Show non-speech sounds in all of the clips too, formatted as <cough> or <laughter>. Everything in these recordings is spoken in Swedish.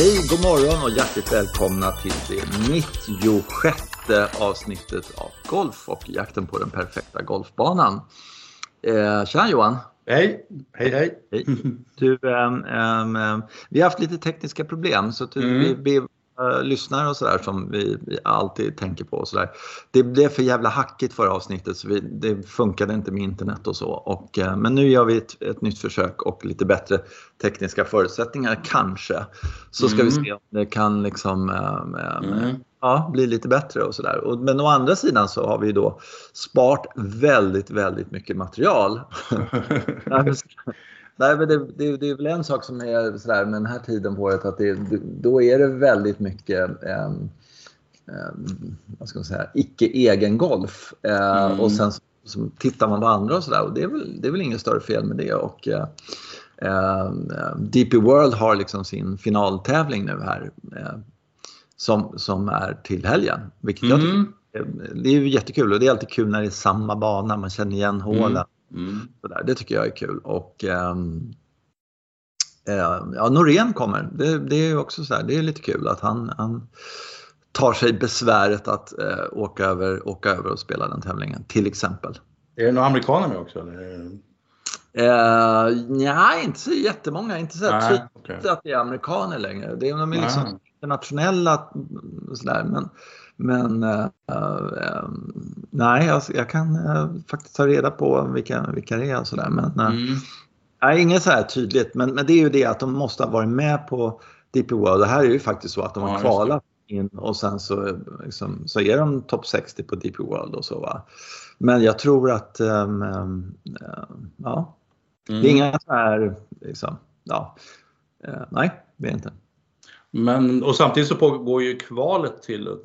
Hej, god morgon och hjärtligt välkomna till det 96 avsnittet av Golf och jakten på den perfekta golfbanan. Eh, tjena Johan! Hej, hej, hej! hej. Du, ähm, ähm, vi har haft lite tekniska problem så att mm. vi, vi uh, lyssnare och sådär som vi, vi, alltid tänker på och sådär. Det blev för jävla hackigt förra avsnittet så vi, det funkade inte med internet och så. Och, uh, men nu gör vi ett, ett, nytt försök och lite bättre tekniska förutsättningar kanske. Så ska mm. vi se om det kan liksom uh, mm. ja, bli lite bättre och sådär. Men å andra sidan så har vi då sparat väldigt, väldigt mycket material. <laughs> Nej, men det, det, det, är väl en sak som är sådär med den här tiden på året att det, då är det väldigt mycket um, um, vad ska man säga, icke egen golf. Uh, mm. Och sen så, så, tittar man på andra och sådär och det är, väl, det är väl inget större fel med det. Och, uh, uh, DP World har liksom sin finaltävling nu här uh, som, som är till helgen. Vilket mm. jag tycker det är ju jättekul och det är alltid kul när det är samma bana, man känner igen hålen. Mm. Mm. Sådär, det tycker jag är kul. Och, ähm, äh, ja, Norén kommer. Det, det är också så här, det är lite kul att han, han tar sig besväret att äh, åka, över, åka över och spela den tävlingen, till exempel. Är det några amerikaner med också? Eller? Uh, nej, inte så jättemånga. Inte så tydligt okay. att det är amerikaner längre. Det är, de är liksom internationella sådär. Men, men uh, uh, nej, jag, jag kan uh, faktiskt ta reda på vilka, vilka det är och sådär. Men mm. nej, inget så här tydligt. Men, men det är ju det att de måste ha varit med på DP World. Det här är ju faktiskt så att de har ja, kvalat in och sen så, liksom, så är de topp 60 på DP World och så. Va? Men jag tror att, um, um, ja, mm. det är inga så här, liksom, ja, nej, det är inte. Men, och samtidigt så pågår ju kvalet till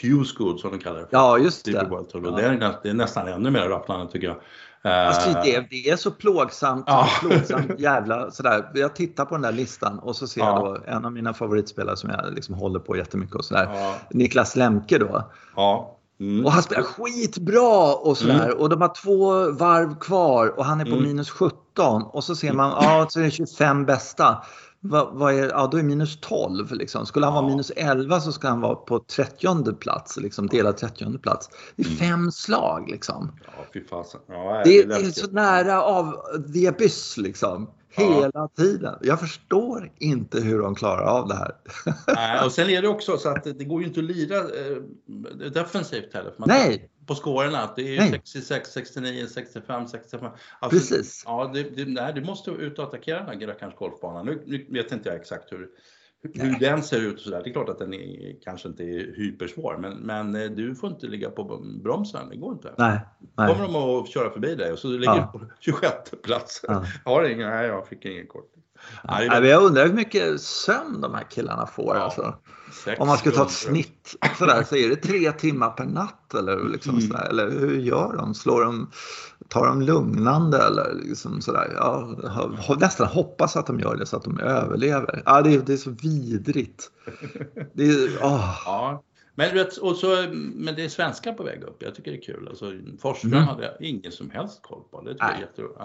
Q-School som de kallar det. Ja, just det. Ja. Det, är, det är nästan ännu mer rafflande tycker jag. Alltså, det, det är så plågsamt, ja. <laughs> plågsamt jävla sådär. Jag tittar på den där listan och så ser ja. jag då en av mina favoritspelare som jag liksom håller på jättemycket och sådär. Ja. Niklas Lemke då. Ja. Mm. Och han spelar skitbra och sådär. Mm. Och de har två varv kvar och han är på mm. minus 17. Och så ser man, ja, så är det 25 bästa. Vad, vad, är, ja, då är minus 12. Liksom. Skulle han ja. vara minus 11 så ska han vara på 30 plats, liksom, delad 30 plats. Det är mm. fem slag liksom. Ja, fy fasen. Ja, det, det, är så nära av the abyss liksom. Hela ja. tiden. Jag förstår inte hur de klarar av det här. Nej, och <laughs> sen är det också så att det går ju inte att lira eh, defensivt heller. Nej, på skårorna. Det är ju 66, 69, 65, 65. Alltså, Precis. Ja, det, det, nej, du måste ut och attackera den här rackarns golfbanan. Nu, nu, vet inte jag exakt hur, hur den ser ut och sådär. Det är klart att den är, kanske inte är hypersvår, men, men eh, du får inte ligga på bromsen. Det går inte. Nej, nej. kommer de att köra förbi dig och så ligger du på 26 plats. Ja. <laughs> Har inga, nej, jag fick ingen kort. Nej, det... Jag undrar hur mycket sömn de här killarna får. Ja. Alltså. Om man skulle ta ett snitt sådär, så är det tre timmar per natt eller, liksom mm. sådär, eller hur gör de? Slår de? Tar de lugnande eller liksom sådär? Jag har nästan hoppas att de gör det så att de överlever. Ja, det, är, det är så vidrigt. Det är, oh. ja. Men, och så, men det är svenskar på väg upp. Jag tycker det är kul. Alltså, Forsström mm. hade jag ingen som helst koll på. Det tror jag jätteroligt.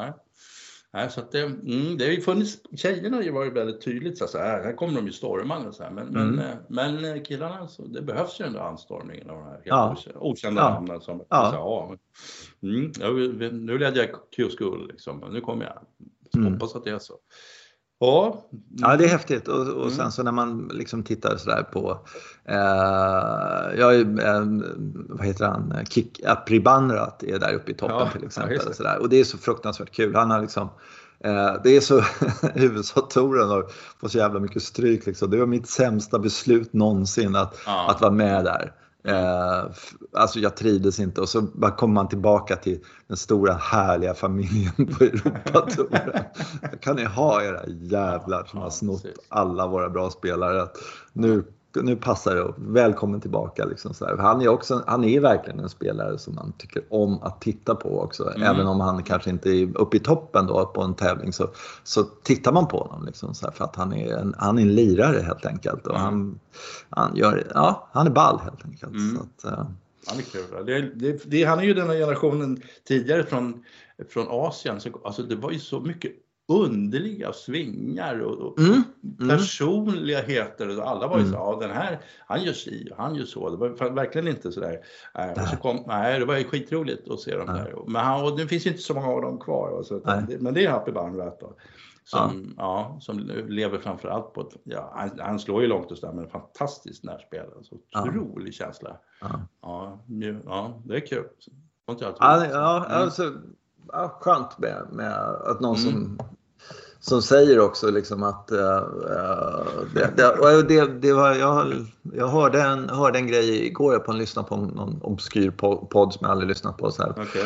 Nej, så det, mm, det har ju funnits, tjejerna har ju varit väldigt tydligt så här, här kommer de ju stormande så här, men, mm. men, eh, men eh, killarna, så det behövs ju ändå anstormningen av de här ja. okända ja. namnen som ja. Så, ja, mm, nu ledde jag Q-school liksom, nu kommer jag. Mm. Hoppas att det är så. Ja. ja, det är häftigt. Och, och sen så när man liksom tittar sådär på, eh, ja, eh, vad heter han, Kik Apribanrat är där uppe i toppen ja, till exempel. Ja, och, sådär. och det är så fruktansvärt kul. Han har liksom, eh, det är så, <laughs> USA-touren har fått så jävla mycket stryk. Liksom. Det var mitt sämsta beslut någonsin att, ja. att vara med där. Eh, alltså jag trivdes inte och så bara kommer man tillbaka till den stora härliga familjen på Europatouren. <laughs> kan ni ha era jävlar som har snott alla våra bra spelare. Nu nu passar det. Välkommen tillbaka. Liksom så här. Han är också, han är verkligen en spelare som man tycker om att titta på också. Mm. Även om han kanske inte är uppe i toppen då på en tävling så, så tittar man på honom. Liksom så här, för att han är, en, han är en lirare helt enkelt. Och mm. han, han, gör, ja, han är ball helt enkelt. Mm. Så att, uh... Han är kul. Det, det, det, han är ju den här generationen tidigare från, från Asien. Så, alltså det var ju så mycket underliga svingar och, mm. Mm. personligheter. Och alla var ju så, mm. ja den här, han gör si och han gör så. Det var verkligen inte sådär. Äh, så kom, nej, det var ju skitroligt att se dem där. Men han, och det finns ju inte så många av dem kvar. Så, det, men det är Happy Barnrat då. Som, ja. ja. som lever framförallt på ett, ja, han, han slår ju långt och sådär men fantastiskt närspel. Alltså, otrolig ja. känsla. Ja. Ja, ja, det är kul. Ja, ja, mm. alltså, ja, skönt med, med att någon mm. som som säger också liksom att uh, det, det, det, det, var, jag, jag hörde, en, hörde en grej igår på en lyssna på någon obskyr podd som jag aldrig lyssnat på. Så här. Okay.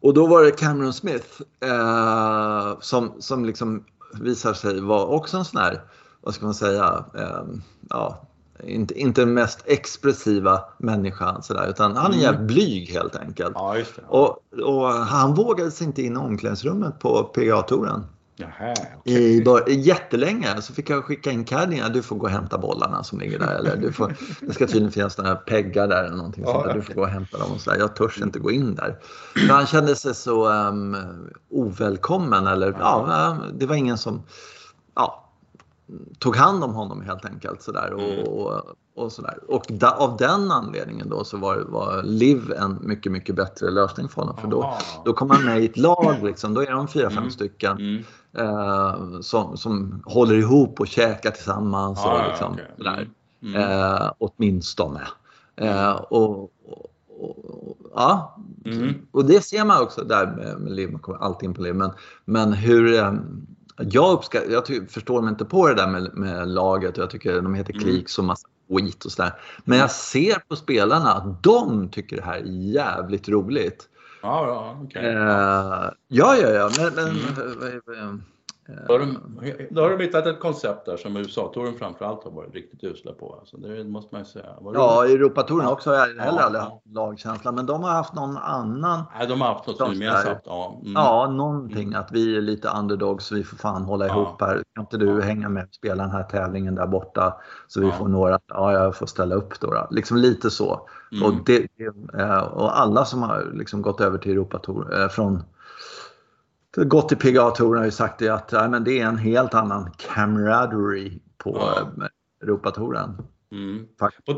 Och då var det Cameron Smith uh, som, som liksom visar sig vara också en sån här, vad ska man säga, uh, ja, inte, inte den mest expressiva människan sådär, utan han är mm. jävligt blyg helt enkelt. Ja, och, och, han vågade sig inte in i omklädningsrummet på PGA-touren. Jaha, okay. I, jättelänge så fick jag skicka in caddien. Du får gå och hämta bollarna som ligger där. Eller du får, <laughs> det ska tydligen finnas några peggar där eller någonting ja, sånt där. Du får gå och hämta dem. Och så där. Jag törs inte gå in där. För han kände sig så um, ovälkommen. Eller, ja, det var ingen som ja, tog hand om honom helt enkelt. Så där. Och, mm. och, och, så där. och da, av den anledningen då så var, var Liv en mycket, mycket bättre lösning för honom. För då, då kom han med i ett lag. Liksom. Då är de fyra, fem mm. stycken. Mm eh, som, som håller ihop och käkar tillsammans. Ah, och liksom, okay. sådär. Mm. Eh, åtminstone. Eh, och, och, och, ja, mm. och det ser man också där med, med Liv, man kommer alltid in på Liv. Men, men hur eh, jag, uppskattar, jag förstår mig inte på det där med, med laget. Jag tycker de heter mm. Kliks och massa skit och sådär. Men jag ser på spelarna att de tycker det här är jävligt roligt. Ja, ja, okay. eh, ja, ja, ja, men, men mm. Då har, de, då har de hittat ett koncept där som USA-touren framförallt har varit riktigt usla på. Alltså, det måste man ju säga. Var ja, Europatouren också har jag heller ja, aldrig haft lagkänsla. Men de har haft någon annan. Nej, de har haft något gemensamt. Ja, mm. ja, någonting. Mm. Att vi är lite underdogs, vi får fan hålla ja. ihop här. Kan inte du ja. hänga med och spela den här tävlingen där borta? Så vi får några, ja jag får ställa upp då. då. Liksom lite så. Mm. Och, det, eh, och alla som har liksom gått över till Europatour eh, från gått till PGA-touren har ju sagt det att ja, men det är en helt annan camaraderie på ja. Eh, Europatouren. Mm.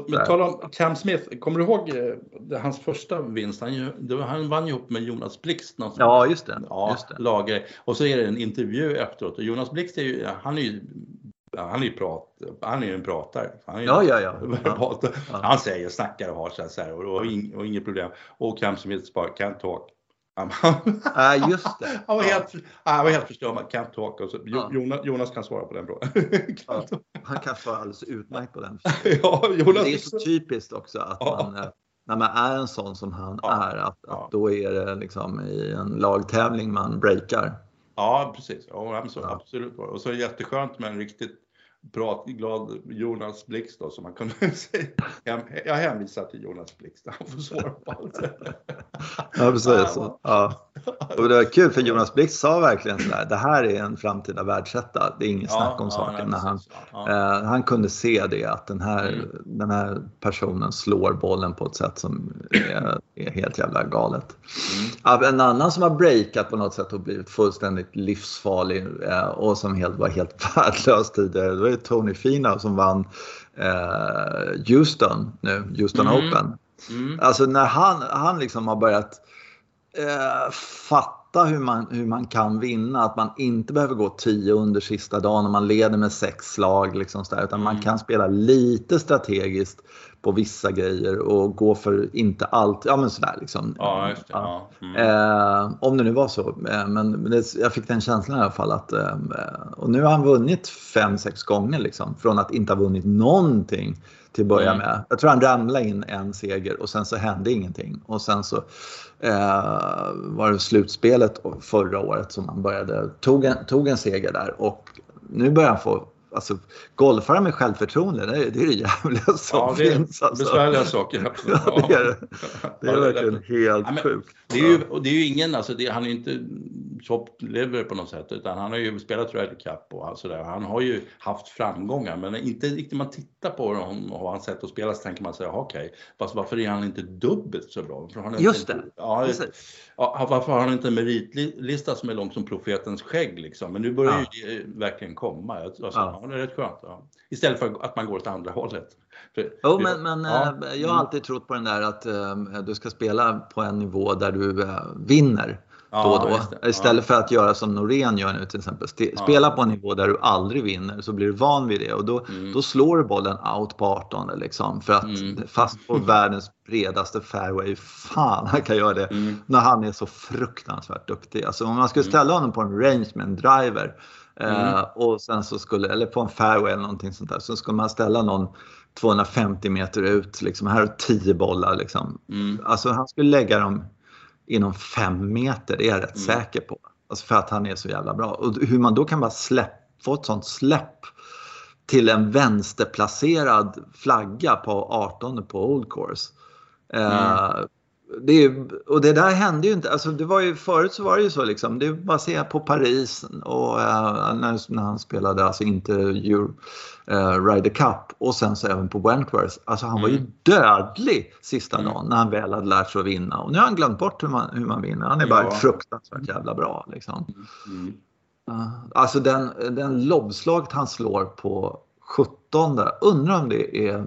Men tala om Cam Smith, kommer du ihåg eh, hans första vinst? Han, han vann ju ihop med Jonas Blixt. Ja, just det. Ja, just det. Lager. Och så är det en intervju efteråt och Jonas Blixt är ju, han är ju han är ju prat, han är en pratare. Han är ja, ja, <laughs> ja. Han säger, snackar och har så här och, och, och inget problem. Och Cam Smith bara, can't talk. Ja, just det. Han var helt, han var helt förstörd. Can't talk. Och så, ja. Jonas, Jonas, kan svara på den frågan. <laughs> ja, han kan svara alldeles utmärkt på den. <laughs> ja, Jonas. Det är så typiskt också att man, eh, när man är en sån som han är, att, att då är det liksom i en lagtävling man breakar. Ja, precis. Ja, absolut. Och så är det jätteskönt med en riktigt pratglad Jonas Blixt då, som man kunde <laughs> säga. Jag hänvisar till Jonas Blixt, han får svara på allt. Ja, precis. Ja. Och det var kul för Jonas Blixt sa verkligen sådär, det här är en framtida världsetta. Det är inget snack om ja, saken. när han, ja. eh, han kunde se det, att den här, mm. den här personen slår bollen på ett sätt som är, är helt jävla galet. Mm. En annan som har breakat på något sätt och blivit fullständigt livsfarlig eh, och som helt, var helt <laughs> värdelös tidigare, ju Tony Fina som vann eh, Houston nu, Houston mm. Open. Mm. Alltså när han, han liksom har börjat eh, fatta hur man, hur man kan vinna, att man inte behöver gå 10 under sista dagen och man leder med sex slag. Liksom så där, utan mm. man kan spela lite strategiskt på vissa grejer och gå för inte allt. Ja men sådär liksom. Ja, det, ja. Mm. Eh, om det nu var så. Eh, men det, jag fick den känslan i alla fall att eh, och nu har han vunnit fem, sex gånger liksom. Från att inte ha vunnit någonting till att börja mm. med. Jag tror han ramlade in en seger och sen så hände ingenting. Och sen så eh, var det slutspelet förra året som han började, tog en, tog en seger där och nu börjar han få alltså, golfare med självförtroende, det är det, är det jävliga som Ja, det är finns. Alltså. besvärliga saker. Ja, det är det. Det är verkligen helt Ja, men sjukt. Det är ju, och det är ju ingen, alltså det, han är ju inte topplever på något sätt, utan han har ju spelat Ryder Cup och sådär. Han har ju haft framgångar, men inte riktigt man tittar på honom och hans sätt att spela så tänker man sig, okej, fast varför är han inte dubbelt så bra? Varför har han Just inte, det. Ja, ja, varför har han inte en meritlista som är lång som profetens skägg liksom? Men nu börjar Ja. ju det verkligen komma. Alltså, Ja. ja. det är rätt skönt. Ja. Istället för att man går åt andra hållet. För, Jo, men, men eh, jag har alltid trott på den där att eh, du ska spela på en nivå där du eh, vinner då och då. det. Istället för att göra som Norén gör nu till exempel. Ste- Ja. Spela på en nivå där du aldrig vinner så blir du van vid det och då, Mm. då slår du bollen out på 18 liksom. För att Mm. fast på <laughs> världens bredaste fairway, fan han kan göra det. Mm. När han är så fruktansvärt duktig. Alltså om man skulle ställa honom på en range med en driver eh, Mm. och sen så skulle, eller på en fairway eller någonting sånt där, så skulle man ställa någon 250 meter ut, liksom, här är 10 bollar liksom. Mm. Alltså han skulle lägga dem inom fem meter, det är jag rätt Mm. säker på. Alltså för att han är så jävla bra. Och hur man då kan bara släpp, få ett sånt släpp till en vänsterplacerad flagga på 18 på Old Course. Eh, det är, och det där hände ju inte. Alltså det var ju, förut så var det ju så liksom. Det är bara att se på Paris och eh, när, när han spelade alltså inte Euro, eh, Ryder Cup och sen så även på Wentworth. Alltså han var ju Mm. dödlig sista Mm. dagen när han väl hade lärt sig att vinna. Och nu har han glömt bort hur man, hur man vinner. Han är bara Ja. fruktansvärt jävla bra liksom. Mm. Uh, Alltså den, den lobbslaget han slår på 17 där, undrar om det är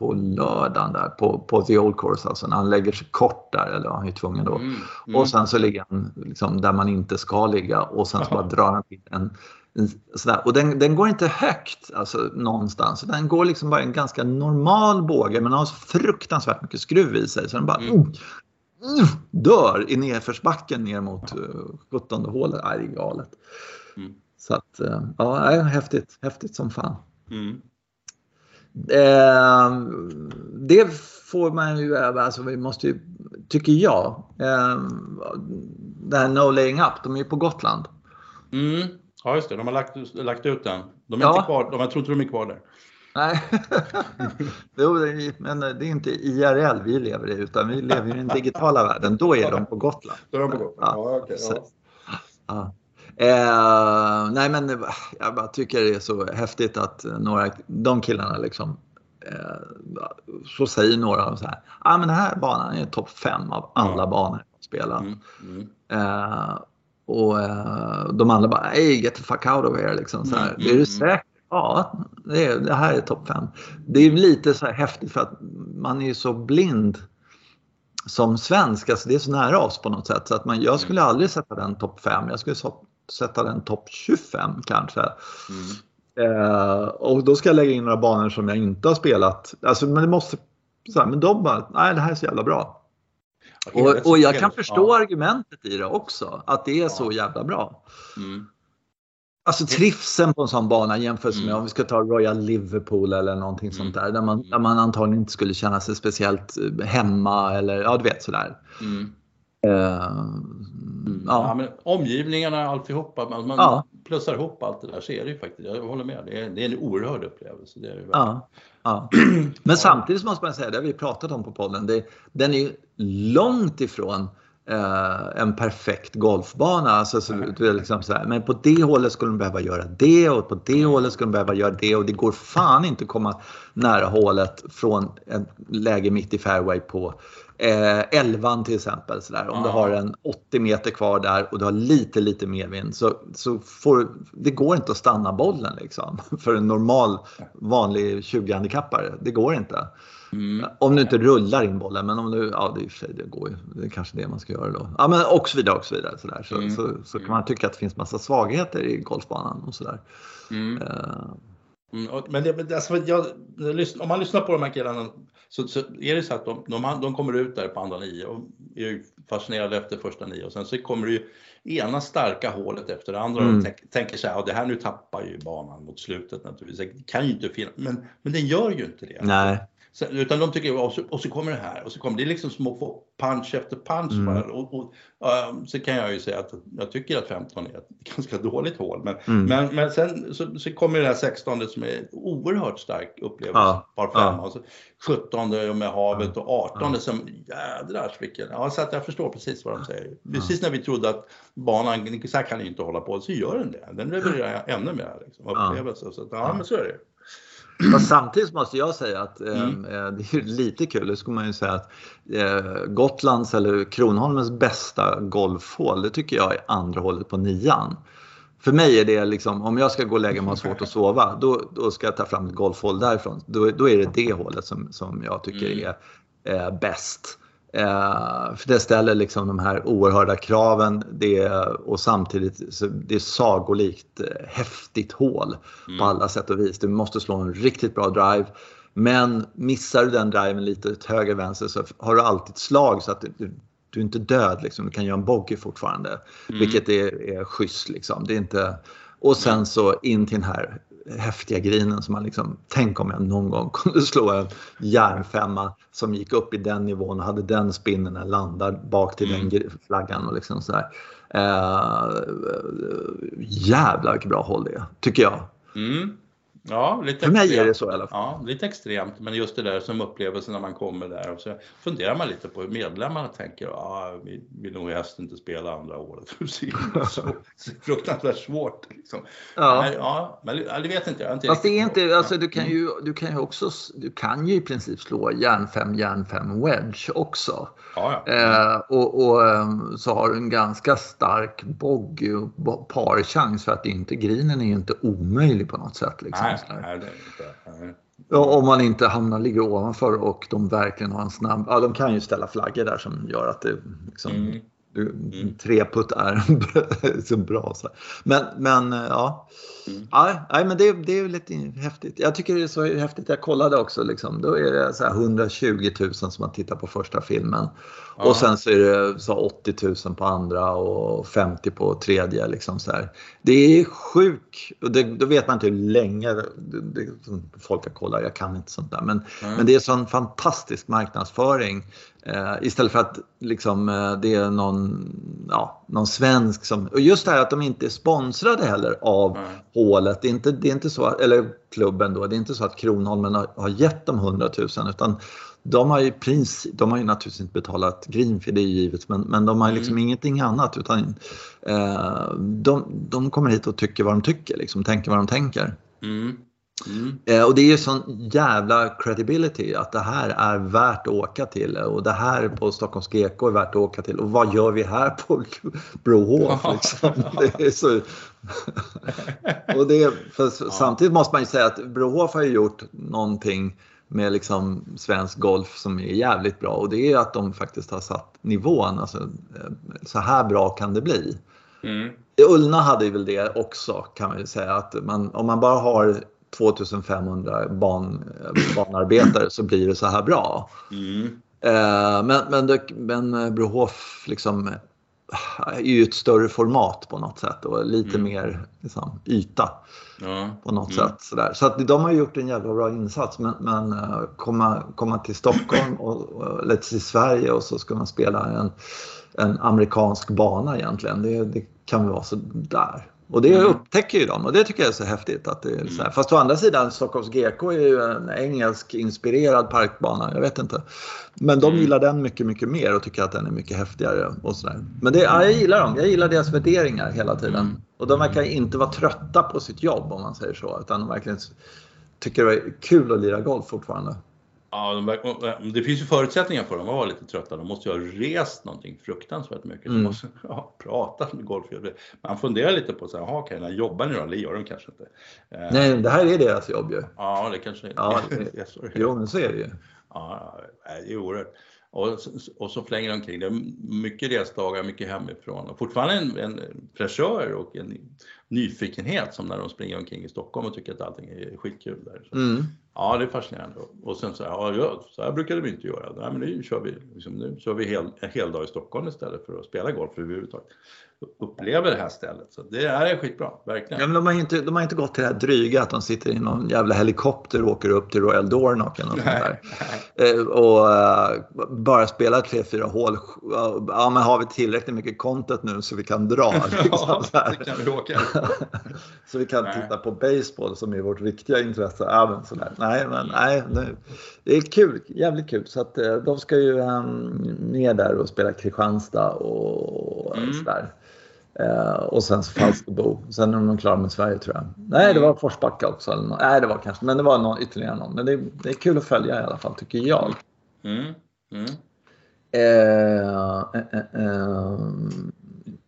på lördagen där på, på The Old Course, alltså när han lägger sig kort där, eller han är tvungen då. Mm. Mm. Och sen så ligger han liksom där man inte ska ligga och sen så bara <laughs> drar han till en, en sådär. Och den, den går inte högt alltså, någonstans. Den går liksom bara en ganska normal båge men har så fruktansvärt mycket skruv i sig så den bara Mm. mm. Mm, dör i nedförsbacken ner mot uh, 17 hålet. Nej, det är galet. Mm. Så att, eh, ja, häftigt. Häftigt som fan. Mm. Eh, det får man ju, alltså vi måste ju, tycker jag, eh, det här No Laying Up, de är ju på Gotland. Mm. Ja, just det. De har lagt, lagt ut den. De är Ja. inte kvar. De, jag tror inte de är kvar där. Nej, <laughs> jo, det är- men det är inte IRL vi lever i utan vi lever i den digitala världen. Då är de på Gotland. Då är de på Gotland. Ja, okej, så- Ja. Eh, nej men jag bara tycker det är så häftigt att några, de killarna liksom eh, så säger några av så här, ah, men den här banan är topp fem av alla Ja. banor jag spelar. Mm. Mm. Eh, och eh, de andra bara, hey get the fuck out of here liksom. Så här, Mm, är du mm, säker? Ja, det, är, det här är topp fem. Det är lite så här häftigt för att man är ju så blind som svensk, alltså det är så nära oss på något sätt. Så att man, jag skulle aldrig sätta den topp fem, jag skulle sätta den topp 25 kanske. Mm. Eh, och då ska jag lägga in några banor som jag inte har spelat. Alltså, men det måste, så här, men de bara, nej det här är så jävla bra. Och, och jag kan förstå argumentet i det också, att det är så jävla bra. Mm. Alltså trivseln på en sån bana jämfört med Mm. om vi ska ta Royal Liverpool eller någonting sånt där. Där man, där man antagligen inte skulle känna sig speciellt eh, hemma eller ja, du vet sådär. Mm. Eh, Ja. ja. men omgivningarna, alltihopa, man, man Ja. plussar ihop allt det där så är det ju faktiskt, jag håller med, det är, det är en oerhörd upplevelse. Det är det. Ja, ja. <clears throat> Men samtidigt måste man säga, det har vi pratat om på podden, det, den är ju långt ifrån eh, en perfekt golfbana. Alltså, så, du liksom så här, men på det hållet skulle de behöva göra det och på det hållet skulle de behöva göra det och det går fan inte att komma nära hålet från ett läge mitt i fairway på eh, 11 till exempel. Så där. Om du har en 80 meter kvar där och du har lite, lite medvind så, så får, det går inte att stanna bollen liksom <laughs> för en normal vanlig 20-handikappare. Det går inte. Mm. Om du inte rullar in bollen, men om du, ja det, är för det går ju. Det är kanske det man ska göra då. Ja men och så vidare och så vidare. Så, där. så, Mm. så, så kan man tycka att det finns massa svagheter i golfbanan och sådär. Mm. Uh, Mm, och- men det, alltså, jag, om man lyssnar på de här killarna så, så är det så att de, de, de kommer ut där på andra nio och är fascinerade efter första nio och sen så kommer det ju ena starka hålet efter det andra och Mm. de tänk, tänker så här, ja, det här nu tappar ju banan mot slutet naturligtvis. Det kan ju inte finnas, men, men den gör ju inte det. nej. Utan de tycker, och så, och så kommer det här och så kommer det liksom små punch efter punch mm. Och, och um, så kan jag ju säga att jag tycker att 15 är ett <laughs> ganska dåligt hål. Men, mm. men, men sen så, så kommer det här 16 som är oerhört stark upplevelse, ja. par fem. Ja. Och så 17 med havet och 18 ja. som jädrars vilken, ja så att jag förstår precis vad de säger. Precis när vi trodde att banan, så här kan inte hålla på, så gör den det. Den levererar ännu mer liksom, upplevelse. Så att, ja, men så är det. Fast samtidigt måste jag säga att eh, mm. eh, det är lite kul, det skulle man ju säga att eh, Gotlands eller Kronholmens bästa golfhål, det tycker jag är andra hålet på nian. För mig är det liksom, om jag ska gå och lägga mig och ha svårt att sova, då, då ska jag ta fram ett golfhål därifrån. Då, då är det det hålet som, som jag tycker mm. är eh, bäst. Eh, för det ställer liksom de här oerhörda kraven det, och samtidigt så det är sagolikt eh, häftigt hål mm. på alla sätt och vis. Du måste slå en riktigt bra drive. Men missar du den driven lite till höger vänster så har du alltid slag så att du, du är inte död. Liksom. Du kan göra en bogey fortfarande. Mm. Vilket är, är schysst. Liksom. Det är inte... Och sen så in till den här häftiga grinen som man liksom, tänk om jag någon gång <laughs> kunde slå en järnfemma som gick upp i den nivån och hade den spinnen när landar bak till mm. den flaggan och liksom sådär. Eh, jävlar vilket bra håll det är, tycker jag. Mm. Ja, lite För mig är det så i alla fall. Ja, lite extremt, men just det där som upplevelse när man kommer där. Och så funderar man lite på hur medlemmarna tänker. Ja, vi vill nog helst inte spela andra året. <laughs> så, fruktansvärt svårt. Liksom. Ja. Men, ja, men det vet inte jag. Inte Fast det är inte, alltså, du kan ju, du kan ju också, du kan ju i princip slå järn 5, järn 5 wedge också. Ja, ja. Eh, och, och, ehm, så har du en ganska stark bogg parchans för att inte grinen är inte omöjlig på något sätt. Liksom. Nej, nej, det är inte. Nej. Ja, om man inte hamnar, ligger ovanför och de verkligen har en snabb... Ja, de kan ju ställa flaggor där som gör att det liksom, mm. Mm. Treputt är <laughs> så bra. Så. Men, men ja. Mm. nej, men det, det är lite häftigt. Jag tycker det är så häftigt. Jag kollade också. Liksom, då är det så 120 000 som har tittat på första filmen. Ja. Och sen så är det så 80 000 på andra och 50 på tredje. Liksom så här. Det är sjukt. då vet man inte hur länge det, det, folk har kollat. Jag kan inte sånt där. Men, mm. men det är sån fantastisk marknadsföring. Eh, istället för att liksom, eh, det är någon, ja, någon svensk som... Och just det här att de inte är sponsrade heller av mm. hålet. Det är, inte, det är inte så, eller klubben då, det är inte så att Kronholmen har, har gett dem 100 000 utan de har ju, prins, de har ju naturligtvis inte betalat Greenfield, det är givet, men, men de har liksom mm. ingenting annat utan eh, de, de kommer hit och tycker vad de tycker, liksom, tänker vad de tänker. Mm. Mm. Eh, och det är ju sån jävla credibility att det här är värt att åka till och det här på Stockholms GK är värt att åka till och vad gör vi här på <laughs> Brohof? Liksom? Det är så... <laughs> och det, för Samtidigt måste man ju säga att Brohof har gjort någonting med liksom svensk golf som är jävligt bra och det är att de faktiskt har satt nivån. Alltså, eh, så här bra kan det bli. Mm. Ullna hade väl det också kan man ju säga att man, om man bara har 2500 ban, banarbetare så blir det så här bra. Mm. Eh, men, men, det, men Brohof liksom eh, är ju ett större format på något sätt och lite mm. mer liksom, yta ja. på något mm. sätt. Sådär. Så att de har gjort en jävla bra insats men, men eh, komma, komma till Stockholm och, eller till Sverige och så ska man spela en, en amerikansk bana egentligen. Det, det kan vara så där. Och det mm. upptäcker ju de och det tycker jag är så häftigt. Att det är så här. Mm. Fast å andra sidan, Stockholms GK är ju en engelsk inspirerad parkbana. Jag vet inte. Men de mm. gillar den mycket, mycket mer och tycker att den är mycket häftigare. Och så där. Men det, ja, jag gillar dem. Jag gillar deras värderingar hela tiden. Mm. Och de verkar inte vara trötta på sitt jobb om man säger så. Utan de verkligen tycker det är kul att lira golf fortfarande. Ja, de, det finns ju förutsättningar för dem att vara lite trötta. De måste ju ha rest någonting fruktansvärt mycket. De mm. måste ha pratat med golf. Man funderar lite på så här, okej, okay, jobbar ni då? Eller gör de kanske inte? Eh, Nej, det här är deras jobb ju. Ja, det kanske är. Ja, <laughs> det, jo, men så är det ju. Ja, det är oerhört. Och, och så flänger de omkring. Det är mycket resdagar, mycket hemifrån och fortfarande en, en fräschör och en nyfikenhet som när de springer omkring i Stockholm och tycker att allting är skitkul där. Så, mm. Ja, det är fascinerande. Och sen så här, ja, så här brukade vi inte göra. Nej, men nu kör vi, liksom, nu kör vi hel, en hel dag i Stockholm istället för att spela golf överhuvudtaget upplever det här stället. Så det är skitbra, verkligen. Ja, men de, har inte, de har inte gått till det här dryga att de sitter i någon jävla helikopter och åker upp till Royal Dornock eller något där. Eh, och uh, bara spelar tre, fyra hål. Ja, men har vi tillräckligt mycket content nu så vi kan dra? <laughs> Liksom, ja, det kan vi åka. <laughs> så vi kan nej. titta på baseball som är vårt riktiga intresse. Ja, men sådär. Nej, men nej, det är kul, jävligt kul. Så att uh, de ska ju um, ner där och spela Kristianstad och mm. sådär. Eh, och sen Falsterbo. Sen är de klara med Sverige tror jag. Nej, det var Forsbacka också. Eller Nej, det var kanske, men det var någon, ytterligare någon. Men det, det är kul att följa i alla fall, tycker jag. Mm. Mm. Eh, eh, eh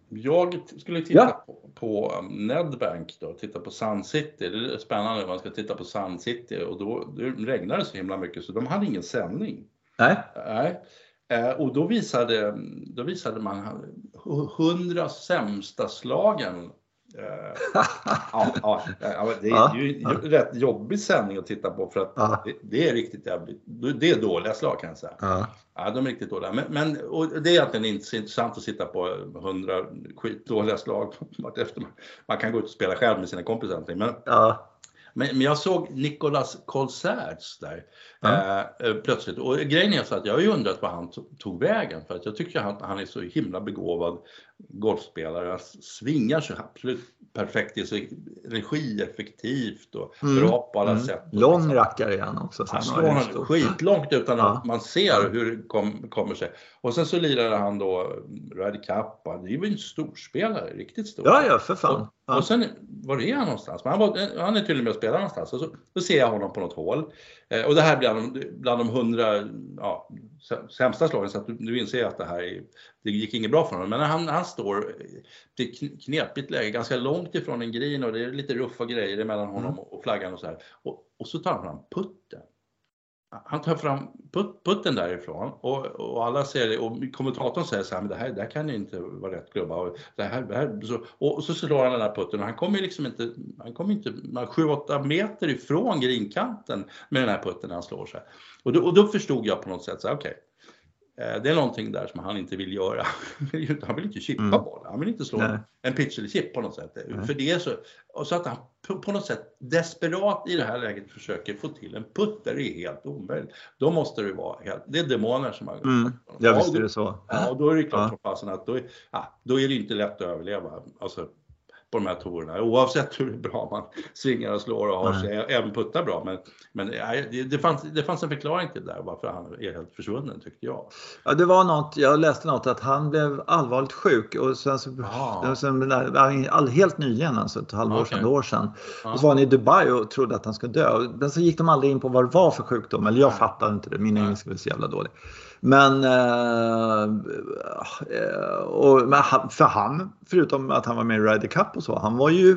jag skulle titta ja. på, på um, Nedbank då, titta på Sun City. Det är spännande, man ska titta på Sun City och då det regnade så himla mycket så de hade ingen sändning. Nej. Nej. Eh, och då visade, då visade man 100 sämsta slagen. Eh, ja, ja, det är ju en rätt jobbig sändning att titta på för att ja. det, det, är riktigt jävligt. Det är dåliga slag kan jag säga. Ja, ja de är riktigt dåliga. Men, men det är egentligen inte intressant att sitta på 100 skitdåliga slag <laughs> vartefter man, man kan gå ut och spela själv med sina kompisar. Men, ja. Men, men jag såg Nicolas Colserts där ja. Eh, eh, plötsligt. Och grejen är så att jag har ju undrat vad han tog vägen för att jag tycker att han är så himla begåvad golfspelare. Han svingar sig absolut perfekt, det är så energieffektivt och mm. bra på alla mm. sätt. Lång rackare är han också. Han slår skitlångt utan ja. att man ser hur det kom, kommer sig. Och sen så lirade han då Ryder Cup, det är ju en storspelare, riktigt stor. Ja, ja, för fan. Och, ja. och sen, var är han någonstans? Men han, var, han är tydligen med och spelar någonstans. Och så, så ser jag honom på något hål. Eh, och det här bland, bland de hundra ja, sämsta slagen, så att du, du inser att det här är, det gick inget bra för honom. Men han, han står i ett knepigt läge, ganska långt ifrån en green och det är lite ruffa grejer mellan honom mm. och flaggan och så här. Och, och så tar han fram putten han tar fram put, putten därifrån och, och alla ser det och kommentatorn säger så här, men det här, det här kan ju inte vara rätt klubba. Och, det här, det här, så, och så slår han den där putten och han kommer liksom inte, han kommer inte 7-8 meter ifrån grinkanten med den här putten när han slår sig. Och då, och då förstod jag på något sätt så okej, okay, det är någonting där som han inte vill göra. <laughs> Han vill inte chippa mm. bollen. Han vill inte slå Nej. en pitch eller chip på något sätt. Nej. För det så, och så att han på något sätt desperat i det här läget försöker få till en putt där det är helt omöjligt. Då måste det vara helt, det är demoner som har mm. Ja, visst är det så. Ja, och då är det klart ja. som fasen att då, ja, då är det inte lätt att överleva. Alltså, på de här tourerna oavsett hur bra man svingar och slår och har sig, även puttar bra. Men, men det, det, fanns, det fanns en förklaring till det där varför han är helt försvunnen tyckte jag. Ja, det var något, jag läste något att han blev allvarligt sjuk och sen så, ah. sen, all, helt nyligen, alltså ett halvår okay. sedan, år sedan. Ah. Och så var han i Dubai och trodde att han skulle dö. Men så gick de aldrig in på vad det var för sjukdom, eller jag fattade inte det, min engelska var så jävla dålig. Men, eh, eh, och, för han, förutom att han var med i Ryder Cup och så, han var ju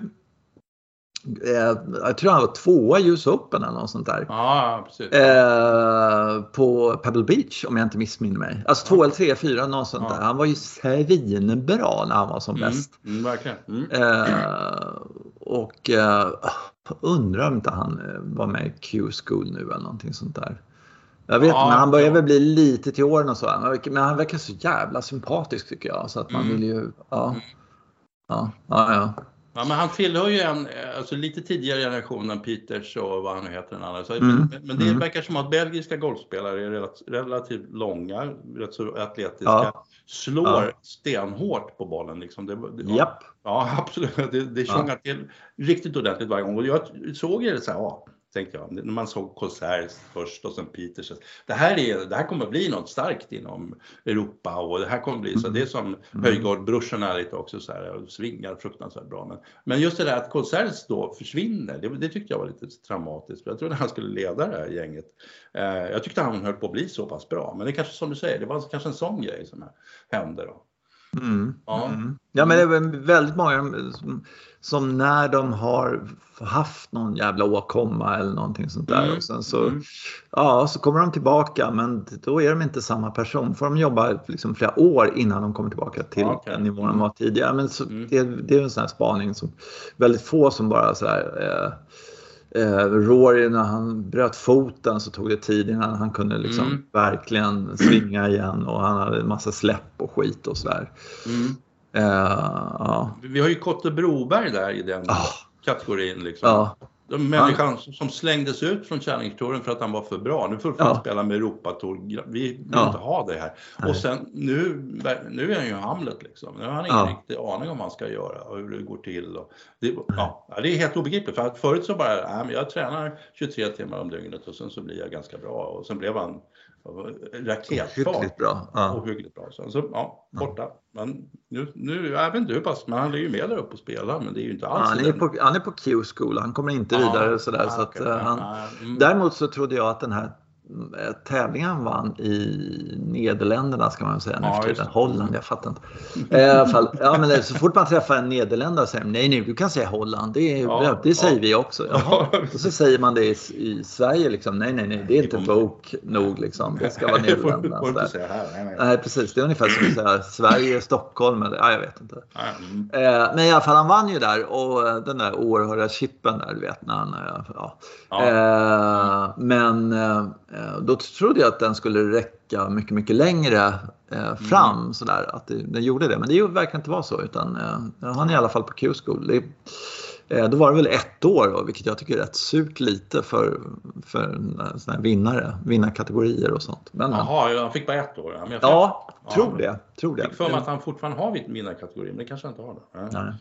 eh, jag tror han var tvåa i US Open eller något sånt där. Ja, eh, på Pebble Beach om jag inte missminner mig. Alltså två eller tre, fyra, något sånt ja. där. Han var ju svinbra när han var som mm. bäst. Mm, verkligen. Mm. Eh, och eh, undrar om inte han var med i Q-school nu eller någonting sånt där. Jag vet ja, men han börjar ja. väl bli lite till åren och så. Men han verkar så jävla sympatisk tycker jag. Så att man mm. vill ju, ja. Mm. Ja, ja, ja. Ja, men han tillhör ju en alltså lite tidigare generation än Peters och vad han nu heter. Den andra. Så, mm. men, men, det mm. verkar som att belgiska golfspelare är relativt långa, rätt så atletiska, ja. slår ja. stenhårt på bollen. Liksom. Det, det, ja, ja, <laughs> absolut. Det, det tjongar till riktigt ordentligt varje gång. Och jag såg ju det så här, ja, tänkte jag. När man såg Konsert först och sen Peters. Det här, är, det här kommer bli något starkt inom Europa och det här kommer bli så. Det är som mm. Höjgaard-brorsorna lite också så här svingar fruktansvärt bra. Men, men just det där att Konsert då försvinner, det, det, tyckte jag var lite traumatiskt. Jag trodde han skulle leda det här gänget. Eh, jag tyckte han höll på att bli så pass bra. Men det kanske som du säger, det var kanske en sån grej som hände då. Mm. Ja. Mm. ja, men det är väldigt många som när de har haft någon jävla åkomma eller någonting sånt där mm. och sen så, mm. ja, så kommer de tillbaka men då är de inte samma person. får de jobba liksom flera år innan de kommer tillbaka till okay. den nivån de var tidigare. Men så, mm. det, det, är en sån här spaning som väldigt få som bara så här, eh, eh, Rory när han bröt foten så tog det tid innan han kunde liksom Mm. verkligen svinga igen och han hade en massa släpp och skit och sådär. Mm. Eh, ja. Vi har ju Kotte Broberg där i den Ah. kategorin. Liksom. Ja. Den människan som slängdes ut från Challenge-touren för att han var för bra. Nu får du Ja. spela med Europatour. Vi vill Ja. inte ha det här. Nej. Och sen nu, nu är han ju Hamlet liksom. Nu har han ingen Ja. riktig aning om vad han ska göra och hur det går till. Och det, ja, det är helt obegripligt. För att förut så bara, nej, men jag tränar 23 timmar om dygnet och sen så blir jag ganska bra. Och sen blev han raketfart. Hyggligt bra. Ja. Ohyggligt bra. Sen så, ja, borta. Men nu, nu, jag vet inte hur pass, men han är ju med där uppe och spelar. Men det är ju inte alls Han, i är på, han är på Q-school, han kommer inte Ja, vidare sådär. ja, så att, okej, eh, ja, han, ja, mm. Däremot så trodde jag att den här tävlingen han vann i Nederländerna ska man säga nu Ja, för tiden. Holland, jag fattar inte. Eh, I alla fall, ja, men så fort man träffar en nederländare säger de, nej nej du kan säga Holland, det, är, Ja, det säger ja. vi också. Jaha. Och så säger man det i, i Sverige liksom, nej nej nej det är inte woke nog liksom, det ska vara <laughs> får Nederländerna. får säga här. Nej, nej. Nej precis, det är ungefär som att säga Sverige, Stockholm eller ja, jag vet inte. Mm. Eh, men i alla fall han vann ju där och eh, den där oerhörda chippen där du vet när han, eh, ja. Eh, men eh, då trodde jag att den skulle räcka mycket, mycket längre eh, fram sådär att det, den gjorde det. Men det verkar inte vara så utan eh, han är i alla fall på Q-school. Det, eh, då var det väl ett år då, vilket jag tycker är rätt surt lite för, för en sån här vinnare, vinnarkategorier och sånt. Men, Jaha, ja, han fick bara ett år. Ja, jag ja, Ja, tror det. Tror fick det. för mig att han fortfarande har vinnarkategorin, men det kanske han inte har. Då. Nej.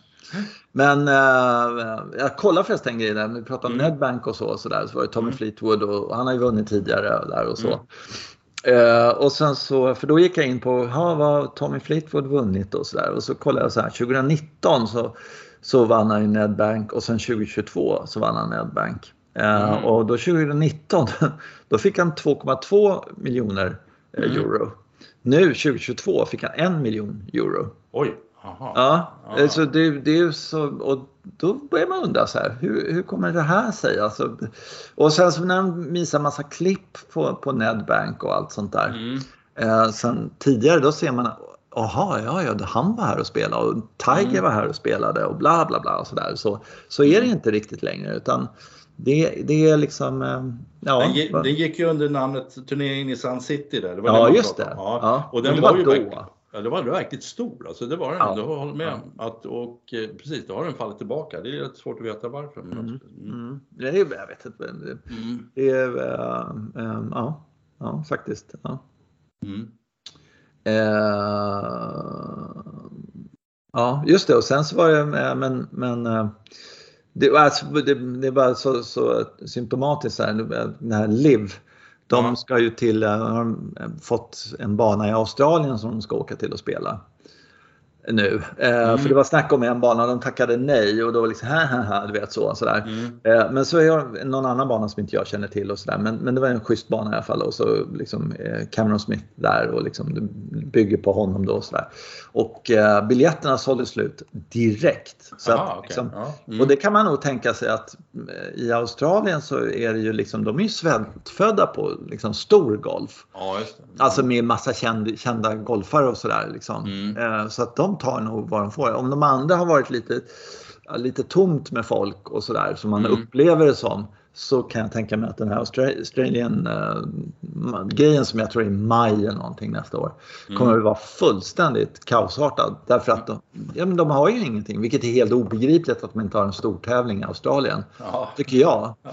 Men eh, jag kollar förresten en grej där, vi pratar om Mm. Nedbank och så, och så, där, så var det Tommy Mm. Fleetwood och, och han har ju vunnit tidigare där och så. Mm. Eh, och sen så, för då gick jag in på, ha, vad har Tommy Fleetwood vunnit och så där och så kollade jag så här, 2019 så, så vann han i Nedbank och sen 2022 så vann han Nedbank. Eh, Mm. Och då 2019 <laughs> då fick han 2,2 miljoner eh, Mm. euro. Nu 2022 fick han en miljon euro. Oj, jaha. Ja, eh, så det, det är så, och då börjar man undra så här, hur, hur kommer det här sig? Alltså, och sen så när de visar massa klipp på, på Nedbank och allt sånt där. Mm. Eh, sen tidigare då ser man, jaha, ja, ja, han var här och spelade och Tiger Mm. var här och spelade och bla bla bla och så där. Så, så är det inte riktigt längre utan det, det är liksom, eh, ja. Den, gi- den gick ju under namnet turneringen i Sun City där. Det var Ja, den just det. Ja. Ja, Och den det var, var ju då. Ja, det var verkligt stor. Alltså det var den. Ja. Du håller med om att, och eh, precis, då har den fallit tillbaka. Det är rätt svårt att veta varför. men Mm. absolut. Mm. Mm. Det är, jag vet inte. det- Mm. Det är, eh, eh, ja, ja, faktiskt. Ja. Mm. Eh, ja, just det. Och sen så var det, men, men det, var alltså, det, det var så, så symptomatiskt här, den här LIV. De ska ju till, eh, har fått en bana i Australien som de ska åka till och spela nu. Eh, Mm. För det var snack om en bana och de tackade nej och då var det liksom här, du vet så. Sådär. Mm. Eh, Men så är jag någon annan bana som inte jag känner till och sådär. Men, men det var en schysst bana i alla fall och så liksom eh, Cameron Smith där och liksom det bygger på honom då och sådär. Och eh, biljetterna sålde slut direkt. Så Aha, att, okej. liksom, Ja. Mm. Och det kan man nog tänka sig att i Australien så är det ju liksom, de är ju svältfödda på liksom stor golf. Ja, det. Alltså med massa känd, kända golfare och sådär. Liksom. Mm. Så att de tar nog vad de får. Om de andra har varit lite, lite tomt med folk och sådär som man Mm. upplever det som så kan jag tänka mig att den här Austra- Australian uh, grejen som jag tror är i maj eller någonting nästa år Mm. kommer att vara fullständigt kaosartad. Därför att de, ja, men de har ju ingenting, vilket är helt obegripligt att de inte har en stor tävling i Australien. Ja. Tycker jag. Ja.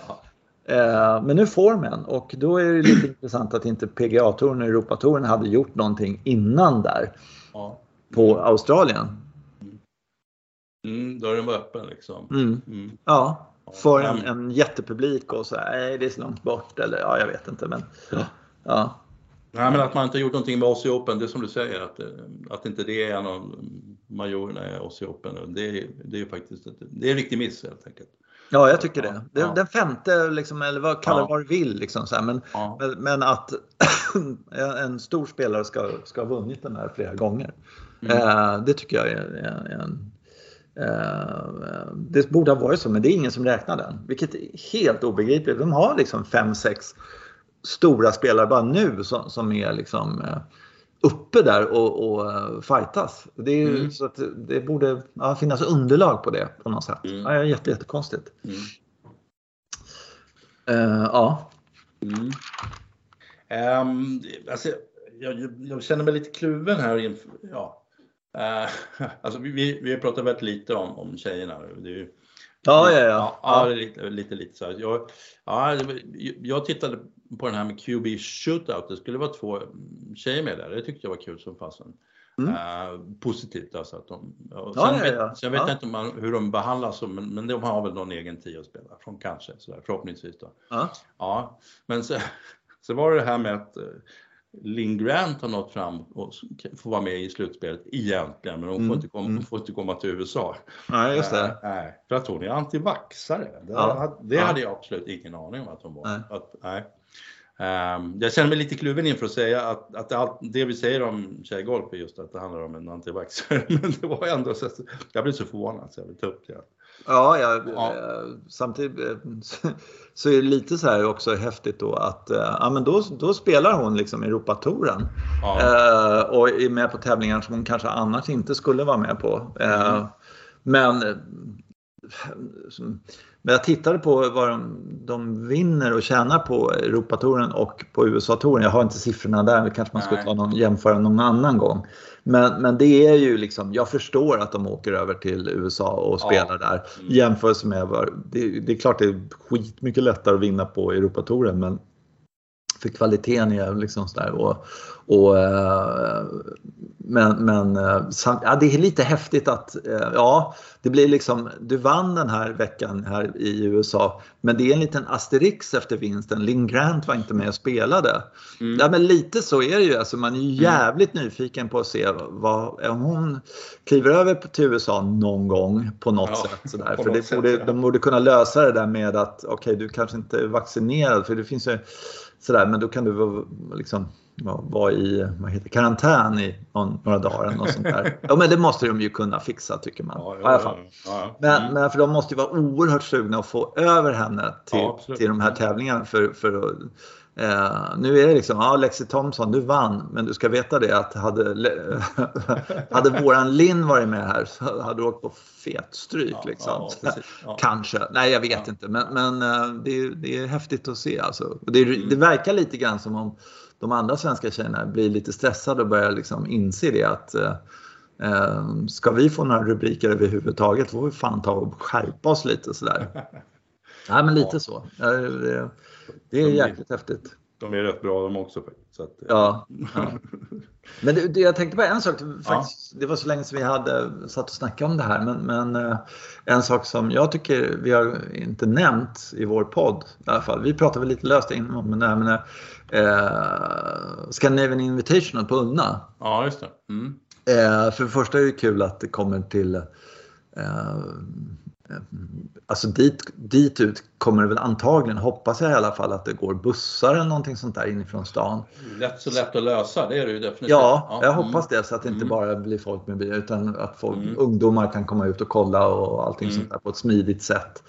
Eh, Men nu får en och då är det lite intressant att inte PGA-touren och Europatouren hade gjort någonting innan där Ja. På Australien. Mm, dörren var öppen liksom. Mm. Mm. Ja, för en, Mm. en jättepublik och så här, nej det är så långt bort eller ja, jag vet inte men ja. Nej, men att man inte gjort någonting med Aussie Open, det är som du säger, att, eh, att inte det är en av majorerna i Aussie Open. Det är, det är ju faktiskt det är en riktig miss helt enkelt. Ja, jag tycker det. det Ja. Den femte, liksom, eller vad kalla det Ja. vad du vill, liksom, så här, men, Ja. men, men att <clears throat> en stor spelare ska, ska ha vunnit den här flera gånger. Mm. Eh, det tycker jag är, är, är en... Eh, det borde ha varit så, men det är ingen som räknar den. Vilket är helt obegripligt. De har liksom fem, sex stora spelare bara nu som, som är liksom eh, uppe där och, och fightas. Det, är Mm. så att det borde ja, finnas underlag på det på något sätt. Mm. Ja, jätte, jättekonstigt. Mm. Uh, ja. Mm. Um, alltså, jag, jag, känner mig lite kluven här. Ja. Uh, <laughs> alltså, vi, vi har pratat väldigt lite om, om tjejerna. Det är ju, ja, ja, ja. ja. ja lite, lite, lite så. Jag, ja, jag tittade på den här med QB Shootout. Det skulle vara två tjejer med där. Det tyckte jag var kul som fasen. Mm. Uh, positivt alltså att de, och sen, ja, ja, ja. Vet, sen vet jag inte man, hur de behandlas, men, men de har väl någon egen tio att spela från kanske, så där, förhoppningsvis då. Ja. men så, <laughs> så var det det här med att uh, Lynn Grant har nått fram och får vara med i slutspelet egentligen, men hon får, mm. inte, komma, mm. får inte komma till USA. Nej, just det. Nej, uh, för att hon är antivaxare. Det, ja. det hade jag absolut ingen aning om att hon var. Nej. Att, nej. Um, jag känner mig lite kluven inför att säga att, att allt det vi säger om tjejgolf är just att det handlar om en antivaxxare. <laughs> Men det var ändå så jag blev så förvånad så jag vill ta upp det. Ja, jag, ja. Eh, samtidigt eh, <laughs> så är det lite så här också häftigt då att eh, ja, men då, då spelar hon liksom Europatouren ja. och är med på tävlingar som hon kanske annars inte skulle vara med på. Mm. Men men jag tittade på vad de, de vinner och tjänar på Europatouren och på USA-touren. Jag har inte siffrorna där, kanske man skulle ta någon, jämföra någon annan gång. Men, men det är ju liksom, jag förstår att de åker över till USA och spelar ja. där. Mm. Jämfört med, det, det är klart det är skitmycket lättare att vinna på Europatouren men för kvaliteten är liksom sådär. Och, och, eh, men men eh, ja, det är lite häftigt att eh, ja, det blir liksom, du vann den här veckan här i USA men det är en liten asterix efter vinsten. Lynn Grant var inte med och spelade. Mm. Ja, men lite så är det ju. Alltså, man är ju mm. jävligt mm. nyfiken på att se vad, om hon kliver över till USA någon gång på något ja, sätt. Sådär. För det borde, ja. de borde kunna lösa det där med att okej, okay, du kanske inte är vaccinerad för det finns ju sådär, men då kan du liksom vara i vad heter, karantän i några dagar något sånt där. <laughs> Ja, men det måste de ju kunna fixa tycker man. Ja, ja, fall. Ja, men, mm. men, för de måste ju vara oerhört sugna att få över henne till, till de här tävlingarna för, för att Eh, nu är det liksom, ja Lexi Thompson, du vann, men du ska veta det att hade, <laughs> hade våran Linn varit med här så hade du åkt på fetstryk. Ja, liksom. ja, <laughs> ja. Kanske, nej jag vet inte, men, men eh, det, är, det är häftigt att se. Alltså. Det, mm. det verkar lite grann som om de andra svenska tjejerna blir lite stressade och börjar liksom inse det att eh, eh ska vi få några rubriker överhuvudtaget får vi fan ta och skärpa oss lite sådär. <laughs> Nej men lite så. Det, är de, jäkligt häftigt. De är rätt bra de också. Så att, ja, <laughs> ja. Men det, det, jag tänkte på en sak. Faktiskt, ja. Det var så länge sedan vi hade satt och snackat om det här. Men, men uh, en sak som jag tycker vi har inte nämnt i vår podd. I alla fall. Vi pratade väl lite löst innan men det här med uh, Scandinavian Invitational på Unna. Ja, just det. Mm. Uh, för det första är det kul att det kommer till uh, Alltså dit, dit ut kommer det väl antagligen, hoppas jag i alla fall, att det går bussar eller någonting sånt där inifrån stan. Lätt så lätt att lösa, det är det ju definitivt. Ja, ja. jag hoppas det så att det inte mm. bara blir folk med bil utan att folk, mm. ungdomar kan komma ut och kolla och allting mm. sånt där på ett smidigt sätt.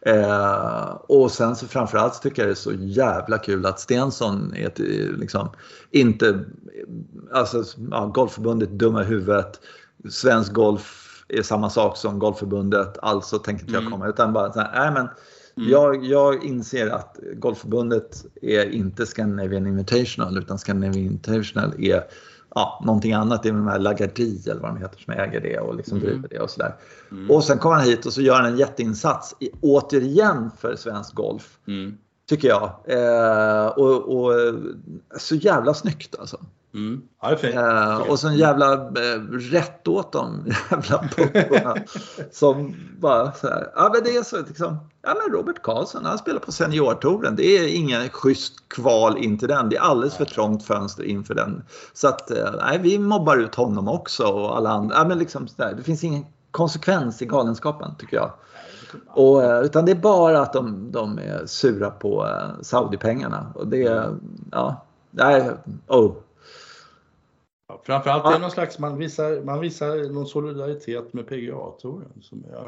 Eh, och sen så framförallt så tycker jag det är så jävla kul att Stensson är liksom inte, alltså ja, Golfförbundet dumma huvudet, Svensk Golf är samma sak som Golfförbundet, alltså tänker inte jag mm. komma. Utan bara så här, nej men mm. jag, jag inser att Golfförbundet är inte Scandinavian Invitational utan Scandinavian Invitational är ja, någonting annat. Det är de här Lagardi eller vad de heter som äger det och liksom mm. driver det och sådär. Mm. Och sen kommer han hit och så gör han en jätteinsats i, återigen för svensk golf. Mm. Tycker jag. Eh, och, och, så jävla snyggt alltså. Mm. Ja, uh, och så en jävla uh, rätt åt dem <laughs> jävla puckorna. som bara så här, ja men det är så liksom, ja men Robert Karlsson han spelar på seniortouren. Det är ingen schysst kval in till den. Det är alldeles för trångt fönster inför den. Så att, uh, nej vi mobbar ut honom också och alla andra. Ja, men liksom, där, det finns ingen konsekvens i galenskapen tycker jag. Och, utan det är bara att de, de är sura på Saudi-pengarna. Och det, ja, nej, oh. Ja, framförallt ja. är det någon slags, man visar, man visar någon solidaritet med PGA-touren.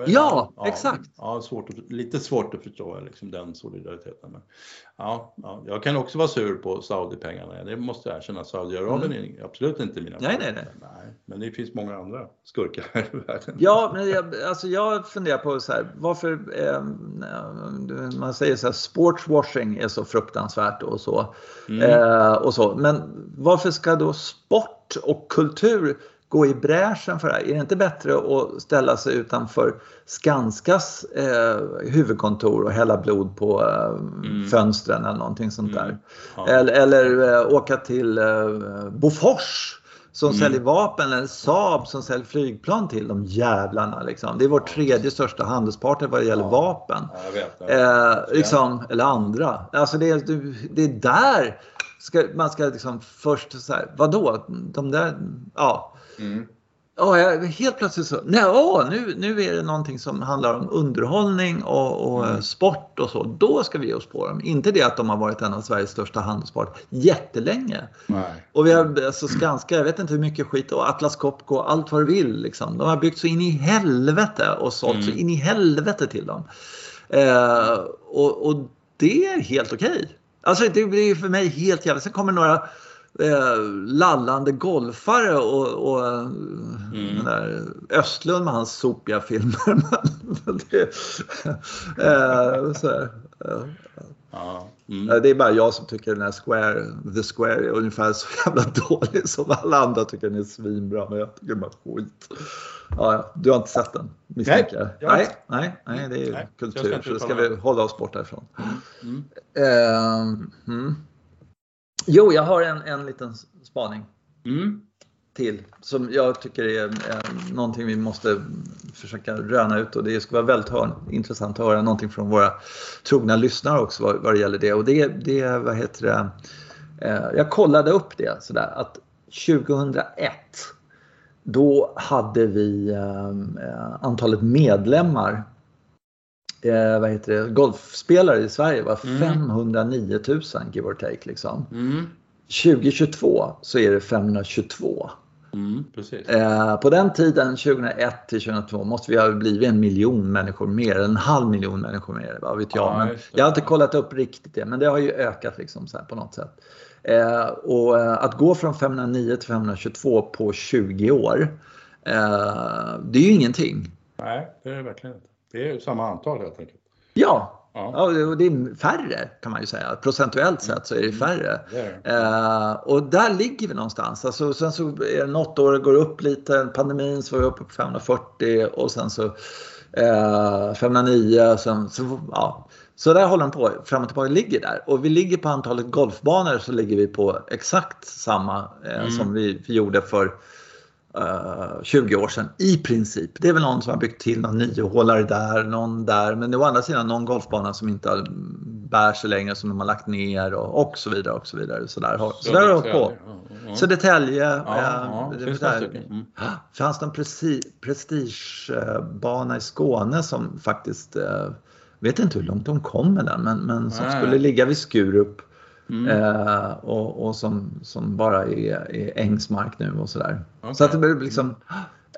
Ja, ja, exakt. Ja, svårt att, lite svårt att förstå liksom, den solidariteten. Men, ja, ja, jag kan också vara sur på Saudi-pengarna. Det måste jag erkänna. Saudiarabien mm. är absolut inte mina nej, nej, nej, men det finns många andra skurkar här i världen. Ja, men jag, alltså jag funderar på så här, varför eh, man säger så här, sportswashing är så fruktansvärt och så. Mm. Eh, och så. Men varför ska då sport och kultur gå i bräschen för det här? Är det inte bättre att ställa sig utanför Skanskas eh, huvudkontor och hälla blod på eh, mm. fönstren eller någonting sånt där? Mm. Ja. Eller, eller eh, åka till eh, Bofors som mm. säljer vapen eller Saab som säljer flygplan till de jävlarna. Liksom. Det är vår tredje största handelspartner vad det gäller ja. vapen. Ja, vet, eh, liksom, eller andra. Alltså det, är, det är där ska, man ska liksom först så här, vadå? De där, ja. Mm. Ja, helt plötsligt så, nej, åh, nu, nu är det någonting som handlar om underhållning och, och mm. sport och så. Då ska vi ge oss på dem. Inte det att de har varit en av Sveriges största handelspart jättelänge. Nej. Och vi har alltså Skanska, jag vet inte hur mycket skit och Atlas Copco, allt vad du vill. Liksom. De har byggt så in i helvete och sålt mm. så in i helvete till dem. Eh, och, och, det är helt okej. Okay. Alltså det är för mig helt jävligt. Sen kommer några eh, lallande golfare och, och mm. den där Östlund med hans sopiga filmer. <laughs> det, eh, så eh, ja. mm. Det är bara jag som tycker den här Square, The Square är ungefär så jävla <laughs> dålig som alla andra tycker den är svinbra. Men jag tycker den är skit. Ja, du har inte sett den misstänker jag. Nej, nej, nej, det är nej, kultur. Så, så ska vi hålla oss borta ifrån. Mm. Uh, mm. Jo, jag har en, en liten spaning mm. till som jag tycker är, är någonting vi måste försöka röna ut och det skulle vara väldigt hör, intressant att höra någonting från våra trogna lyssnare också vad, vad det gäller det. Och det, det vad heter det, eh, jag kollade upp det sådär att 2001 då hade vi eh, antalet medlemmar eh, vad heter det, golfspelare i Sverige var mm. 509 000 give or take. Liksom. Mm. 2022 så är det 522. Mm, eh, på den tiden, 2001 till 2002, måste vi ha blivit en miljon människor mer, en halv miljon människor mer. Vad vet jag. Ja, men jag har inte kollat upp riktigt det, men det har ju ökat liksom så på något sätt. Eh, och eh, att gå från 509 till 522 på 20 år, eh, det är ju ingenting. Nej, det är det verkligen inte. Det är samma antal helt enkelt. Ja, ja. ja det är färre kan man ju säga. Procentuellt sett så är det mm. färre. Det är. Eh, och där ligger vi någonstans. Alltså, sen så är det något år går upp lite. Pandemin så var vi uppe på 540 och sen så eh, 509. Sen, så, ja. så där håller de på fram och tillbaka. Ligger där. Och vi ligger på antalet golfbanor så ligger vi på exakt samma eh, mm. som vi, vi gjorde för 20 eh, år sedan i princip. Det är väl någon som har byggt till någon niohålare där, någon där. Men det är å andra sidan någon golfbana som inte bär sig längre som de har lagt ner och, och så vidare. och Så vidare. Så där har, så där har på. Södertälje. Ja, ja, finns, där. Mm. fanns det en prestigebana i Skåne som faktiskt, äh, vet inte hur långt de kom med den, men, men som Nej. skulle ligga vid Skurup Mm. Eh, och, och som, som bara är, är ängsmark nu och sådär. Okay. Så att det blir liksom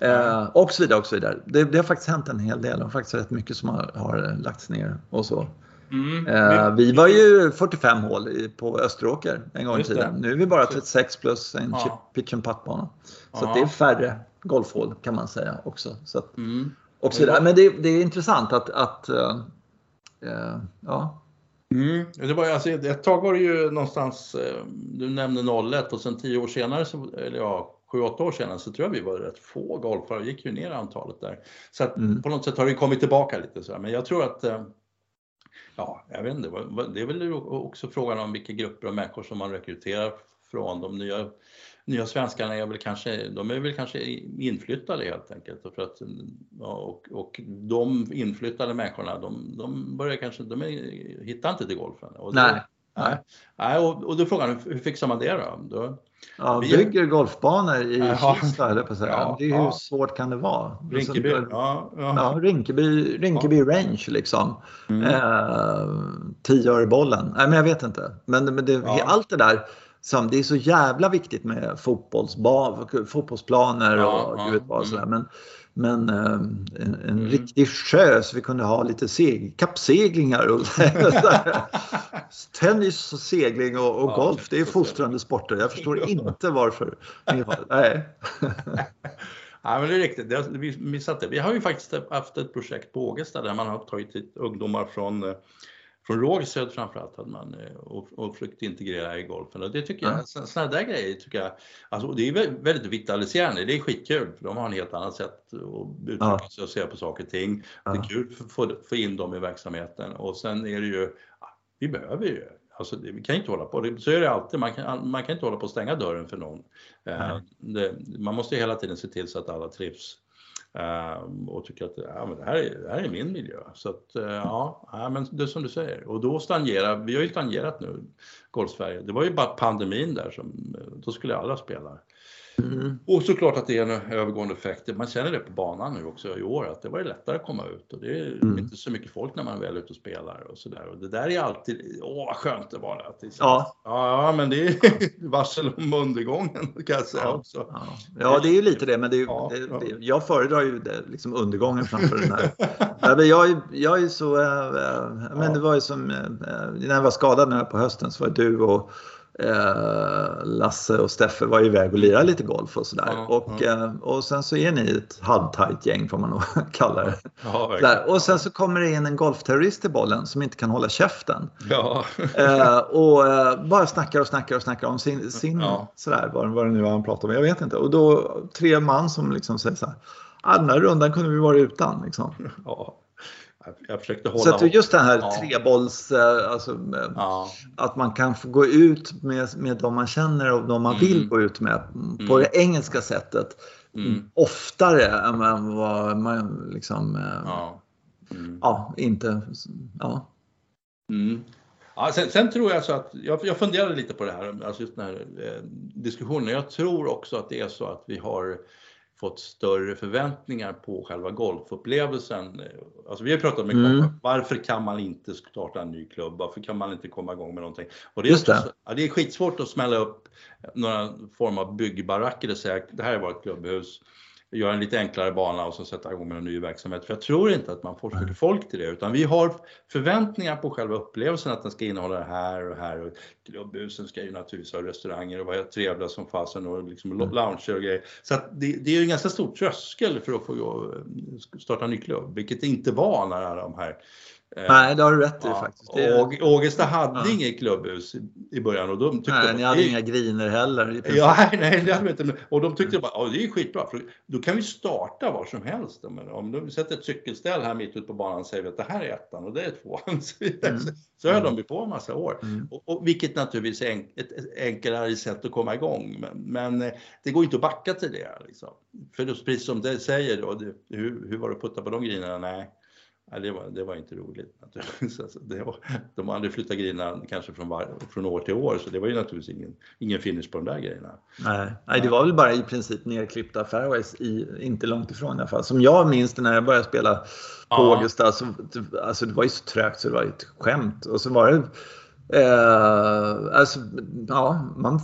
eh, och så vidare och så vidare. Det, det, har faktiskt hänt en hel del och faktiskt rätt mycket som har, har lagts ner och så. Mm. Eh, vi var ju 45 hål i, på Österåker en gång i tiden. Nu är vi bara 36 plus en ja. pitch and putt-bana. Så det är färre golfhål kan man säga också. Så att, mm. och så vidare. Men det, det, är intressant att, att uh, ja, Mm. Det var, alltså, ett tag var det ju någonstans, eh, du nämnde 01 och sen 10 år senare, så, eller ja, 7-8 år senare så tror jag vi var rätt få golfare, det gick ju ner antalet där. Så att mm. på något sätt har det kommit tillbaka lite så här. men jag tror att eh, Ja, jag vet inte, det är väl också frågan om vilka grupper av människor som man rekryterar från. De nya nya svenskarna är väl kanske, de är väl kanske inflyttade helt enkelt. För att, och, och de inflyttade människorna, de, de börjar kanske, de är, hittar inte till golfen. Och nej. Nej. nej och, och då är frågan, hur fixar man det då? då ja, vi, bygger golfbanor i Kista, eller på säga. Ja, det är hur ja. svårt kan det vara? Rinkeby, ja, ja. ja Rinkeby, Rinkeby Range liksom. Mm. Eh, bollen. Nej, men jag vet inte. Men, men det, allt det där som, det är så jävla viktigt med fotbollsplaner och ja, ja, gud vad sådär. Men, men eh, en, en mm. riktig sjö så vi kunde ha lite seg, kappseglingar och <laughs> tennis och segling och, och golf. Det är fostrande sporter. Jag förstår <laughs> inte varför. Nej. <laughs> Ja, men det är riktigt. Det, vi missat det. Vi har ju faktiskt haft ett projekt på Ågesta där man har tagit hit ungdomar från eh, från Rågsved framförallt hade man eh, och, och försökt integrera i golfen. Och det tycker jag, ja. sådana där grejer tycker jag, alltså det är väldigt vitaliserande, det är skitkul för de har en helt annat sätt att uttrycka sig och se på saker och ting. Det är kul att få, få in dem i verksamheten. Och sen är det ju, vi behöver ju Alltså, vi kan inte hålla på, så är det alltid, man kan, man kan inte hålla på att stänga dörren för någon. Eh, det, man måste hela tiden se till så att alla trivs Ehm, och tycker att ja, men det, här är, det här är min miljö. Så att, uh, ja, men det är som du säger. Och då stagnerar, vi har ju stagnerat nu, Golfsverige. Det var ju bara pandemin där som, då skulle alla spela. Mm. Och såklart att det är en övergående effekt. Man känner det på banan nu också i år att det var lättare att komma ut och det är mm. inte så mycket folk när man är väl ute och spelar och sådär. Och det där är alltid, åh vad skönt det var. Att det ja. ja, men det är <laughs> varsel om undergången kan jag säga ja. också. Ja. ja, det är ju lite det, men det är, ja, det, det, jag föredrar ju det, liksom undergången framför den här. <laughs> jag, jag är så, äh, men det var ju som, äh, när jag var skadad nu på hösten så var du och Lasse och Steffe var iväg och lirade lite golf och sådär. Ja, och, ja. Eh, och sen så är ni ett halvtajt gäng får man nog <laughs> kalla det. Ja, och sen så kommer det in en golfterrorist i bollen som inte kan hålla käften. Eh, och bara snackar och snackar och snackar om sin, sin sådär, vad, vad det nu var han pratar om, jag vet inte. Och då tre man som liksom säger så här, ah, den här rundan kunde vi vara utan. Liksom. Ja. Jag försökte hålla... Så att just den här ja. trebolls, eh, alltså, eh, ja. att man kan få gå ut med, med de man känner och de man mm. vill gå ut med på mm. det engelska sättet mm. oftare än vad man liksom, eh, ja, mm. ja inte, ja. Mm. Ja, sen, sen, tror jag så att, jag, jag funderade lite på det här, alltså just den här eh, diskussionen. Jag tror också att det är så att vi har fått större förväntningar på själva golfupplevelsen. Alltså vi har pratat mycket mm. om varför kan man inte starta en ny klubb? Varför kan man inte komma igång med någonting? Och det, är också, det. Ja, det är skitsvårt att smälla upp några form av byggbaracker och säga det här är vårt klubbhus göra en lite enklare bana och så sätta igång med en ny verksamhet. För jag tror inte att man får så mycket folk till det utan vi har förväntningar på själva upplevelsen att den ska innehålla det här och här och klubbhusen ska ju naturligtvis ha restauranger och vara trevliga som fasen och liksom mm. lounger och grejer. Så det, det, är ju en ganska stor tröskel för att få starta en ny klubb, vilket det inte var när de här Nej, det har du rätt i ja, faktiskt. Det... Ågesta hade ja. inget klubbhus i början och de tyckte Nej, ni hade inga griner heller. Ja, <laughs> nej, det hade vi inte. Och de tyckte bara, att det är skitbra, för då kan vi starta var som helst. Men om du sätter ett cykelställ här mitt ute på banan säger att det här är ettan och det är tvåan. <laughs> Mm. Så höll mm. de på en massa år. Mm. Och, och, vilket naturligtvis är ett enklare sätt att komma igång. Men, men eh, det går inte att backa till det. Liksom. För då, precis som det säger då, hur, hur var det att putta på de grinerna? Nej, Nej, det, var, det var inte roligt. <laughs> Alltså, det var, de hade flyttat grejerna kanske från, var, från år till år så det var ju naturligtvis ingen, ingen finish på de där grejerna. Nej, nej det var väl bara i princip nerklippta fairways, i, inte långt ifrån i alla fall. Som jag minns det när jag började spela på ja. Augusta, så, alltså det var ju så trögt så det var ett skämt. Och så var det Eh, alltså, ja, man,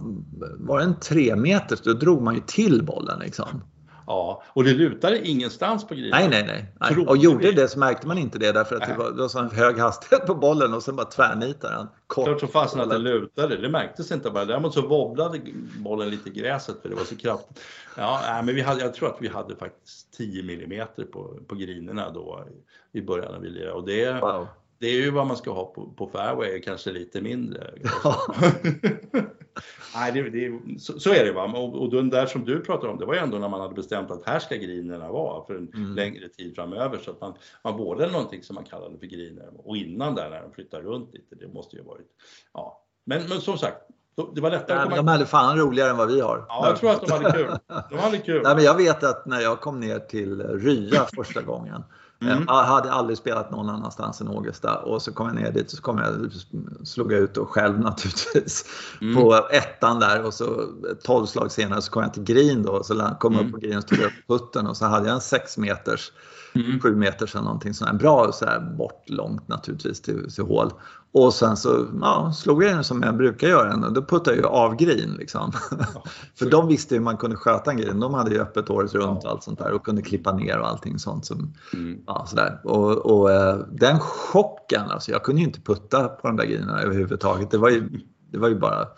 var det en tre meters då drog man ju till bollen liksom. Ja, och det lutade ingenstans på grinen. Nej, nej, nej. nej. Och gjorde det så märkte man inte det därför att nej. det var, det var så hög hastighet på bollen och sen bara tvärnitade han. Klart som fasen att den lutade, det märktes inte bara. Däremot så wobblade bollen lite i gräset för det var så kraftigt. Ja, men vi hade, jag tror att vi hade faktiskt 10 millimeter på, på grinerna då i början när vi lirade. Och det, wow. Det är ju vad man ska ha på, på fairway, kanske lite mindre. <laughs> Nej, det, det, så, så, är det. Va? Och, och den där som du pratar om, det var ju ändå när man hade bestämt att här ska grinerna vara för en mm. längre tid framöver. Så att man, man både någonting som man kallade för griner och innan där när de flyttar runt lite. Det måste ju varit, ja. Men, men som sagt, det var lättare att komma... De hade fan roligare än vad vi har. Ja, jag tror att de hade kul. De hade kul. Nej, men jag vet att när jag kom ner till Rya första gången Mm. Jag hade aldrig spelat någon annanstans än Ågesta och så kom jag ner dit och så kom jag, slog jag ut och själv <laughs> naturligtvis mm. på ettan där och så 12 slag senare så kom jag till green då och så kom jag mm. upp på green och tog upp putten och så hade jag en 6 meters, mm. 7 meters eller någonting sånt bra så här bort långt naturligtvis till, till hål. Och sen så ja, slog jag den som jag brukar göra och då puttade jag av green. Liksom. Ja, <laughs> För de visste hur man kunde sköta en green. De hade ju öppet året runt och allt sånt där och kunde klippa ner och allting sånt. Som, mm. ja, sådär. Och, och eh, den chocken, alltså, jag kunde ju inte putta på de där grejerna överhuvudtaget. Det var ju, <laughs> det var ju bara,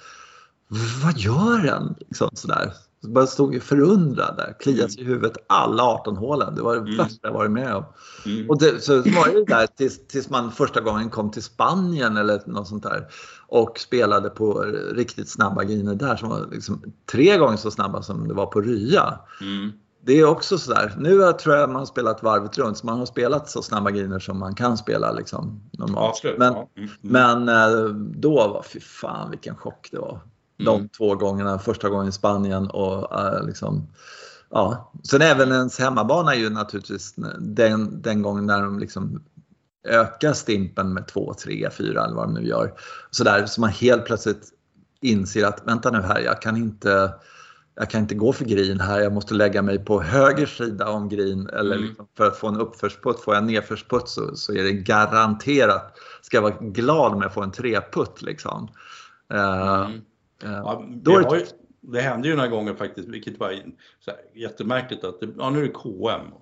vad gör den? Liksom, sådär. Bara stod förundrad där, kliade sig i huvudet alla 18 hålen. Det var det mm. värsta jag varit med om. Mm. Och det, så var det där tills, tills man första gången kom till Spanien eller något sånt där och spelade på riktigt snabba griner där som var liksom tre gånger så snabba som det var på Rya. Mm. Det är också sådär, nu tror jag man har spelat varvet runt så man har spelat så snabba griner som man kan spela liksom normalt. Ja, men, ja. mm. men eh, då var, fy fan vilken chock det var de mm. två gångerna, första gången i Spanien och uh, liksom Ja, sen även ens hemmabana är ju naturligtvis den, den gången när de liksom ökar stimpen med 2, 3, 4 eller vad de nu gör. Så där så man helt plötsligt inser att vänta nu här, jag kan inte jag kan inte gå för green här, jag måste lägga mig på höger sida om green eller mm. liksom för att få en uppförsputt. Får jag nedförsputt så, så är det garanterat, ska jag vara glad om jag får en treputt liksom. Uh, mm. Ja, det, har ju, det hände ju några gånger faktiskt, vilket var så här, jättemärkligt att det, ja, nu är det KM.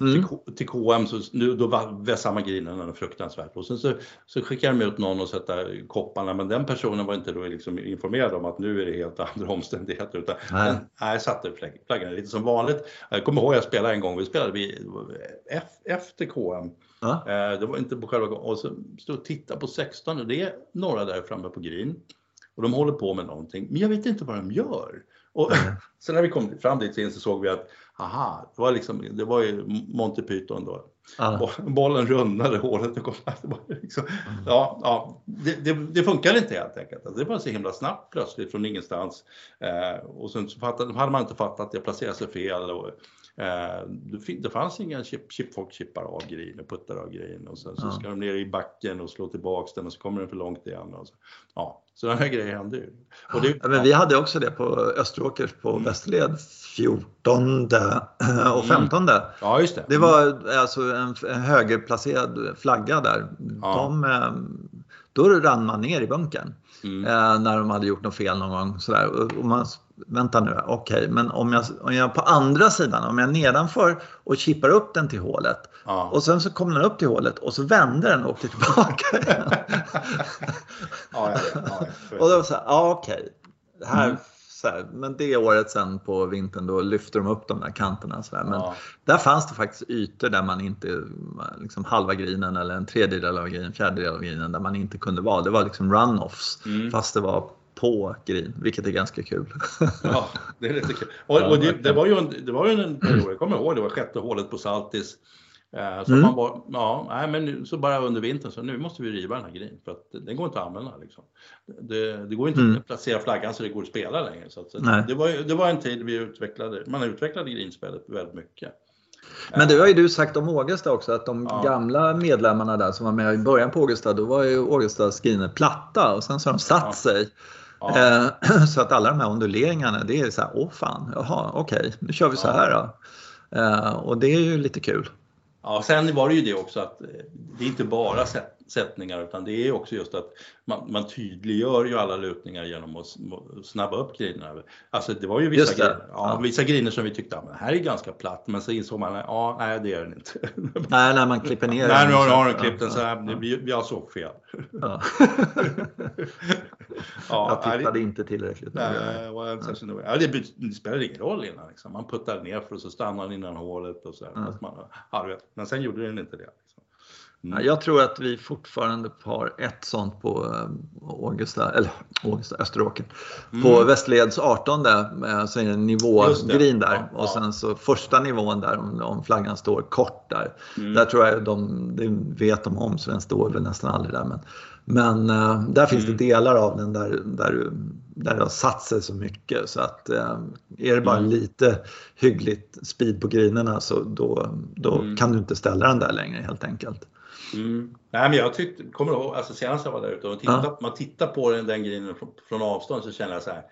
Mm. Till, till, KM så nu, då vässar man grinerna fruktansvärt och sen så, så skickar de ut någon och sätter kopparna men den personen var inte då liksom informerad om att nu är det helt <laughs> andra omständigheter utan nej. Den, <laughs> nej, satte flaggan lite som vanligt. Jag kommer ihåg jag spelade en gång, vi spelade vi, efter KM. Ja. Eh, det var inte på själva och så stod och tittade på 16 och det är några där framme på green. Och de håller på med någonting, men jag vet inte vad de gör. Och sen <laughs> när vi kom fram dit så såg vi att, aha, det var, liksom, det var ju Monty Python då. Ah. Bollen rundade, hålet kom. Liksom, mm. ja, ja, det, det, det, funkar inte helt enkelt. Alltså, det var så himla snabbt plötsligt från ingenstans. Eh, och sen så fattade, hade man inte fattat att jag placerade sig fel. Och, det fanns inga chip, chip, folk chippar av grejen och puttar av grejen och sen så ska de ner i backen och slå tillbaks den och så kommer den för långt igen. Och så. Ja, sådana här grejer händer ju. Och det, ja, men vi hade också det på Österåkers på mm. Västerled 14 och 15. Mm. Ja, just det. Det var alltså en, en högerplacerad flagga där. Ja. De, eh, då rann man ner i bunkern mm. eh, när de hade gjort något fel någon gång. Sådär. Och man vänta nu, okej, okay, men om jag, om jag på andra sidan, om jag nedanför och chippar upp den till hålet ja. och sen så kommer den upp till hålet och så vänder den och åker tillbaka. <laughs> ja, ja, ja, <laughs> och då så här, ja okej, okay. här, mm. Så här, men det året sen på vintern då lyfter de upp de där kanterna. Så här. Men ja. där fanns det faktiskt ytor där man inte, liksom halva grinen eller en tredjedel av grinen, fjärdedel av grinen där man inte kunde vara. Det var liksom runoffs mm. fast det var på green, vilket är ganska kul. ja, det är lite kul. Och, och det, det, var ju en, det var ju en period, jag kommer ihåg, det var sjätte hålet på Saltis. Eh, så mm. man var, ja, nej, men nu, så bara under vintern så nu måste vi riva den här grejen för att den går inte att använda. Liksom. Det, det går inte mm. att placera flaggan så det går att spela längre. Så, att, så det, var, det var en tid vi utvecklade, man utvecklade greenspelet väldigt mycket. Men det har ju du sagt om Ågesta också, att de ja. gamla medlemmarna där som var med i början på Ågesta, då var ju Ågestas griner platta och sen så har de satt ja. sig. Ja. Eh, <clears throat> så att alla de här onduleringarna, det är så här, åh fan, jaha, okej, okay, nu kör vi så här då. Eh, och det är ju lite kul. Ja, sen var det ju det också att eh, det är inte bara sättningar utan det är också just att man, man tydliggör ju alla lutningar genom att snabba upp grinerna. Alltså det var ju vissa, griner, ja, ja. vissa griner som vi tyckte, att det här är ganska platt, men så insåg man, ja nej det är den inte. <laughs> Nej, när man klipper ner <laughs> Nej, nu har den klippt den så här, vi, vi har såg fel. Ja. <laughs> ja, jag tittade inte tillräckligt. Nej, ja. det, det spelar ingen roll innan, liksom. man puttar ner för och så stannar den innan hålet och så här, ja. man, ja, Men sen gjorde den inte det. Mm. Jag tror att vi fortfarande har ett sånt på eh, Augusta, eller Augusta, Österåker. Mm. På Västleds 18 så är det en nivågrin där ja, och sen så första nivån där om, om flaggan står kort där. Mm. Där tror jag de, det vet de om så den står väl nästan aldrig där. Men, men uh, där finns det mm. delar av den där, där, där det har satt sig så mycket så att är det bara mm. lite hyggligt speed på grinerna så då, då mm. kan du inte ställa den där längre helt enkelt. Mm. Nej, men jag tyckte, kommer ihåg, alltså senast jag var där ute och tittade, ja. man tittar på den, den grejen från, från, avstånd så känner jag så här,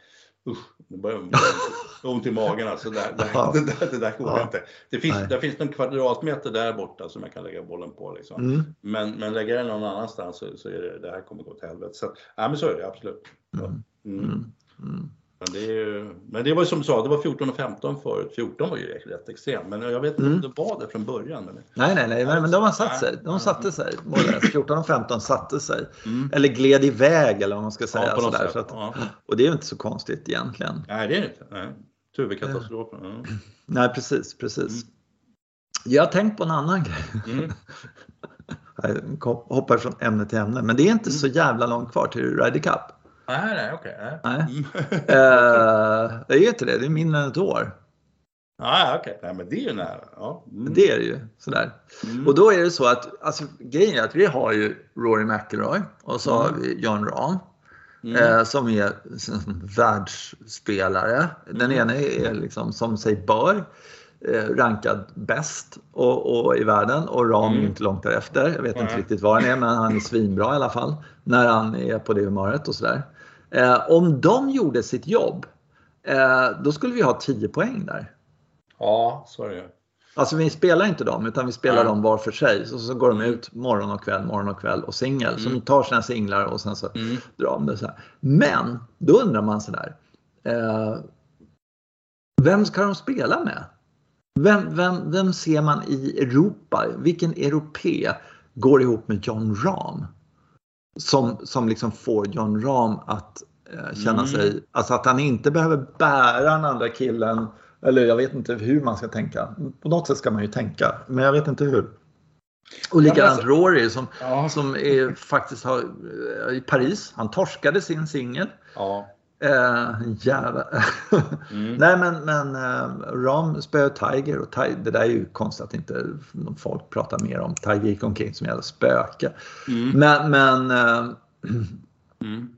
usch, det börjar <laughs> ont i magen alltså. Det, det, det, det, det där går ja. inte. Det finns, där finns en kvadratmeter där borta som jag kan lägga bollen på. Liksom. Mm. Men, men lägga den någon annanstans så, så är det, det här kommer gå till helvete. Så, ja, men så är det absolut. Mm. Mm. mm. Men det, är, men det var som du sa, det var 14 och 15 förut. 14 var ju rätt extremt, men jag vet inte mm. om det var det från början. Men... Nej, nej, nej, men, de har satt sig. De satte sig. 14 och 15 satte sig. Mm. Eller gled iväg eller vad man ska säga. Ja, sådär, så att, ja. Och det är ju inte så konstigt egentligen. Nej, det är det inte. Nej. Tuvekatastrofen. Mm. <clears throat> Nej, precis, precis. Mm. Jag har tänkt på en annan grej. Mm. <laughs> Jag hoppar från ämne till ämne, men det är inte så jävla långt kvar till Ryder Cup. Nej, nej, okej. Okay, nej. Mm. uh, det är inte det, det är mindre än ett år. Ah, okej, okay. men det är ju nära. Ja. Mm. Det är det ju. Sådär. Mm. Och då är det så att, alltså, grejen är att vi har ju Rory McIlroy och så har mm. vi John Rahm. Mm. Eh, som är som, världsspelare. Den mm. ena är liksom, som sig bör eh, rankad bäst och, och, i världen och Rahm mm. är inte långt därefter. Jag vet inte riktigt var han är men han är svinbra i alla fall när han är på det humöret och sådär. Eh, om de gjorde sitt jobb, eh, då skulle vi ha 10 poäng där. Ja, så är det Alltså vi spelar inte dem utan vi spelar ja. dem var för sig. Så, så går de ut morgon och kväll, morgon och kväll och singel. Mm. Så de tar sina singlar och sen så mm. drar de det så här. Men då undrar man sådär. Eh, vem ska de spela med? Vem, vem, vem ser man i Europa? Vilken europé går ihop med John Rahm? Som, som liksom får John Rahm att eh, känna mm. sig, alltså att han inte behöver bära den andra killen. Eller jag vet inte hur man ska tänka. På något sätt ska man ju tänka, men jag vet inte hur. Och likadant alltså, Rory som, ja. som är, faktiskt har, i Paris, han torskade sin singel. Ja. Eh, jävla... mm. <laughs> Nej men, men eh, Ram spöade Tiger och Tiger, det där är ju konstigt att inte folk pratar mer om Tiger gick omkring som jävla spöke. Mm. Men, men eh, <clears throat> mm.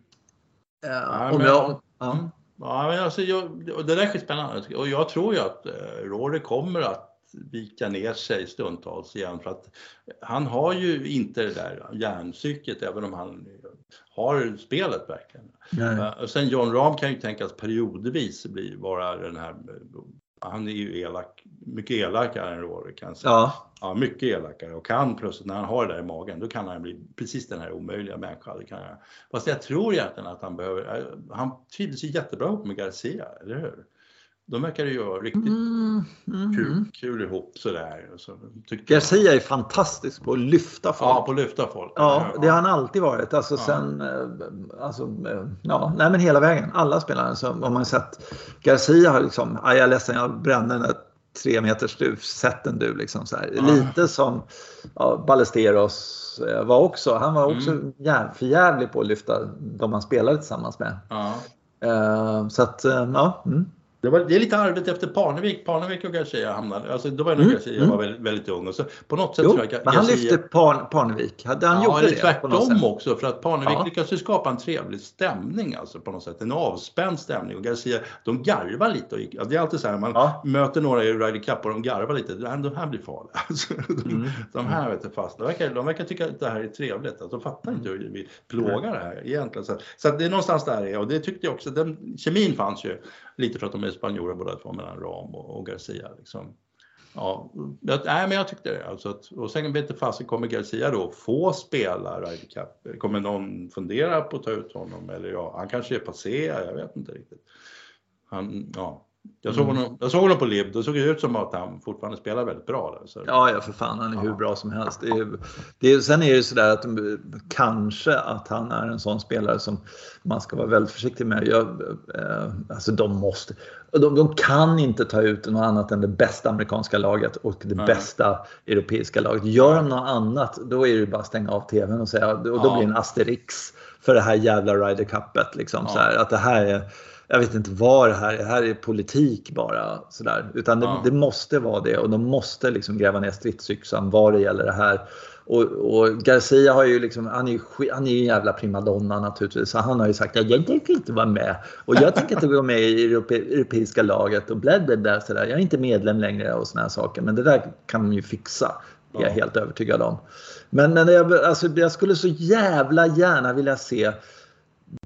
eh, ja, om men, jag... Ja. Mm. Ja, men alltså, jag, det där är spännande och jag tror ju att eh, Rory kommer att vika ner sig stundtals igen för att han har ju inte det där hjärnpsyket även om han har spelet verkligen. Nej. Eh, och sen John Rahm kan ju tänkas periodvis bli, vara den här, han är ju elak, mycket elakare än Rory kan jag säga. Ja. ja. mycket elakare och kan plötsligt när han har det där i magen då kan han bli precis den här omöjliga människan. Det kan jag. Fast jag tror egentligen att han behöver, eh, han trivdes ju jättebra ihop med Garcia, eller hur? De verkar ju göra riktigt mm, mm, kul, kul ihop sådär. Så Garcia är fantastisk på att lyfta folk. Ja, på att lyfta folk. Ja, det har han alltid varit. Alltså ja. sen, eh, alltså, eh, ja, nej men hela vägen. Alla spelare som har man sett. Garcia har liksom, jag är ledsen, jag brände den där tre meters sätten du liksom så här. Ja. Lite som ja, Ballesteros eh, var också. Han var också mm. jäv, förjävlig på att lyfta de man spelade tillsammans med. Ja. Uh, så att, uh, ja. Mm. Det, var, det är lite arbete efter Parnevik. Parnevik och Garcia hamnade, alltså då var nog mm. Garcia mm. var väldigt, väldigt, ung och så på något sätt jo, tror jag Garcia, men han lyfte Parn, Parnevik. Hade han ja, gjort det? tvärtom också för att Parnevik ja. lyckades ju skapa en trevlig stämning alltså på något sätt. En avspänd stämning och Garcia, de garvar lite. Och, ja, det är alltid så här man ja. möter några i Ryder Cup och de garvar lite. De här blir farliga. <laughs> Alltså, de, mm. de här vet du fast. De verkar, de verkar tycka att det här är trevligt. Alltså, de fattar inte hur vi plågar det här egentligen. Så, så det är någonstans där och det tyckte jag också. Den kemin fanns ju lite för att de är spanjorer båda två mellan Ram och, och Garcia. Liksom. Ja, jag, nej, men jag tyckte det. Alltså att, och sen vet inte fasen, kommer Garcia då få spela Ryder Cup? Kommer någon fundera på att ta ut honom? Eller ja, han kanske är passé, jag vet inte riktigt. Han, ja, jag såg, mm. honom, jag såg honom på LIB, då såg det ut som att han fortfarande spelar väldigt bra. Där, så. Ja, ja för fan, han är hur bra som helst. Det är, det är, sen är det sådär att kanske att han är en sån spelare som man ska vara väldigt försiktig med. Jag, eh, alltså de måste, de, de, kan inte ta ut något annat än det bästa amerikanska laget och det Nej. bästa europeiska laget. Gör de något annat, då är det bara att stänga av TVn och säga, och då ja. blir det en asterix för det här jävla Ryder Cupet. Liksom, ja. så här, att det här är jag vet inte vad det här är, det här är politik bara. Sådär. Utan det, ja. det måste vara det och de måste liksom gräva ner stridsyxan vad det gäller det här. Och, och Garcia har ju liksom, han är ju han är en jävla primadonna naturligtvis. Så han har ju sagt att jag tänker inte vara med. Och jag tänker inte gå med i Europe, europeiska laget och bla bla bla. Sådär. Jag är inte medlem längre och sådana saker. Men det där kan de ju fixa. Det är jag helt övertygad om. Men, men jag, alltså, jag skulle så jävla gärna vilja se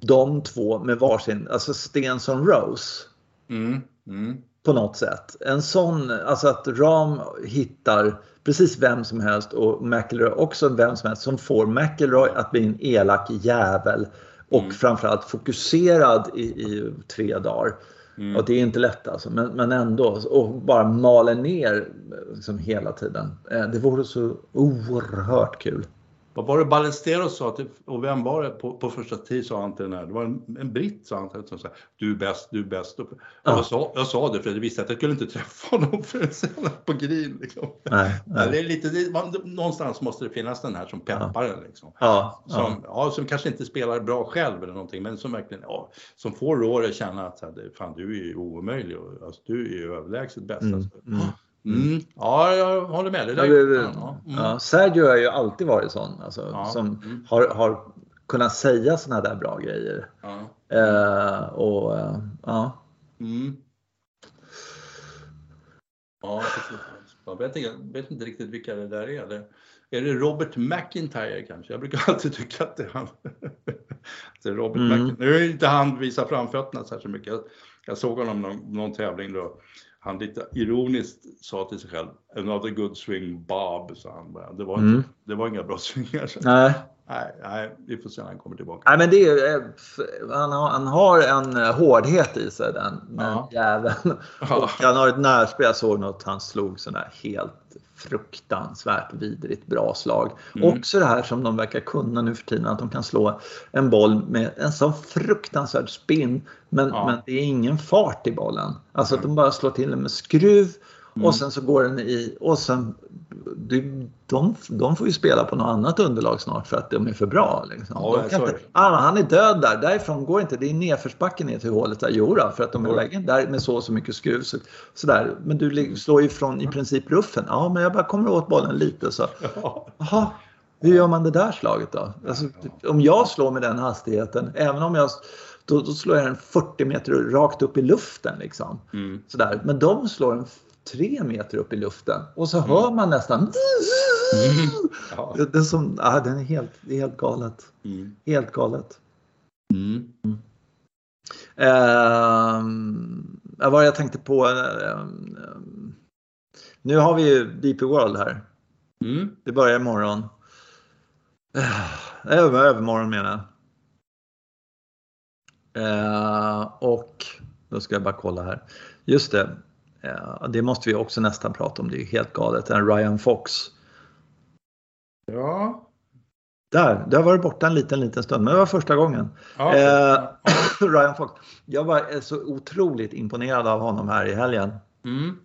de två med varsin, alltså Stensson Rose. Mm. Mm. På något sätt. En sån, alltså att Ram hittar precis vem som helst och McIlroy också vem som helst som får McIlroy att bli en elak jävel och mm. framförallt fokuserad i, i tre dagar. Mm. Och det är inte lätt alltså, men, men ändå. Och bara maler ner liksom hela tiden. Eh, det vore så oerhört kul. Vad var det Ballesteros sa till, och vem var det på, på första tid sa han till den här, det var en, en britt sa han som sa du är bäst, du är bäst. Och ja. jag, sa, jag sa det för jag visste att jag skulle inte träffa honom <laughs> förrän senare på green. Liksom. Nej, nej. Det är lite, det, man, någonstans måste det finnas den här som peppar ja. Liksom. Ja, som, ja. som kanske inte spelar bra själv eller någonting men som verkligen, ja, som får Rory känna att fan du är ju omöjlig och alltså, du är ju överlägset bäst. Mm, alltså. mm. Mm. mm. Ja, jag håller med. Det där, ja, ja. Mm. ja, Sergio har ju alltid varit sån. Alltså, ja. Som mm. har, har kunnat säga såna där bra grejer. Eh, och eh, ja. Mm. Ja, Jag vet, inte, jag vet inte riktigt vilka det där är. Det, är det Robert McIntyre kanske? Jag brukar <laughs> alltid tycka att det är han. det är Robert mm. McIntyre. Nu är inte han visar framfötterna särskilt mycket. Jag, jag såg honom någon, någon tävling då han lite ironiskt sa till sig själv, another good swing Bob, sa han. Det var, inte, mm. det var inga bra <laughs> swingar. Nej. Nej, nej, vi får se när han kommer tillbaka. Nej, men det är, eh, han, har, han har en eh, hårdhet i sig den, den ja. jäveln. Och han har ett närspel, jag såg något, han slog sådär helt fruktansvärt vidrigt bra slag. Mm. Också det här som de verkar kunna nu för tiden, att de kan slå en boll med en så fruktansvärd spin men, ja. men det är ingen fart i bollen. Alltså att de bara slår till den med skruv Mm. Och sen så går den i och sen de, de får ju spela på något annat underlag snart för att de är för bra. Liksom. Ja, inte, ah, han är död där, därifrån går inte. Det är nedförsbacke ner till hålet där. Jodå, för att de är lägen där med så och så mycket skruv. Så, sådär. Men du slår ju från i princip ruffen. Ja, men jag bara kommer åt bollen lite så. <laughs> Jaha, hur gör man det där slaget då? Alltså, om jag slår med den hastigheten, även om jag då, då slår jag den 40 meter rakt upp i luften. Liksom. Mm. Sådär. Men de slår en tre meter upp i luften och så mm. hör man nästan mm. <laughs> ja. det, är som, ah, den är helt, helt galet. Mm. Helt galet. Mm. Uh, vad jag tänkte på. Uh, nu har vi ju DP World här. Mm. Det börjar imorgon. Över, övermorgon menar jag. Uh, och då ska jag bara kolla här. Just det. Det måste vi också nästan prata om, det är helt galet. En Ryan Fox. Ja. Där, det har varit borta en liten, liten stund, men det var första gången. Ja. Eh, <clears throat> Ryan Fox. Jag var så otroligt imponerad av honom här i helgen. Mm.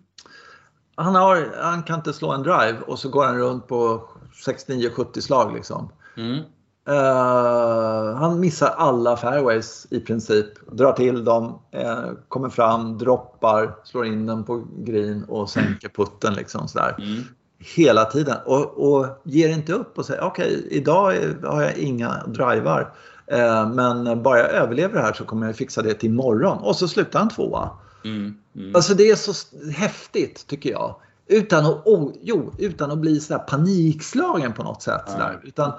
Han, har, han kan inte slå en drive och så går han runt på 69-70 slag liksom. Mm. Uh, han missar alla fairways i princip. Drar till dem, uh, kommer fram, droppar, slår in den på green och sänker putten liksom sådär. Mm. Hela tiden och, och ger inte upp och säger okej, okay, idag har jag inga drivar. Uh, men bara jag överlever det här så kommer jag fixa det till imorgon. Och så slutar han tvåa. Mm. Mm. Alltså det är så häftigt tycker jag. Utan att, oh, jo, utan att bli så panikslagen på något sätt. Så Utan,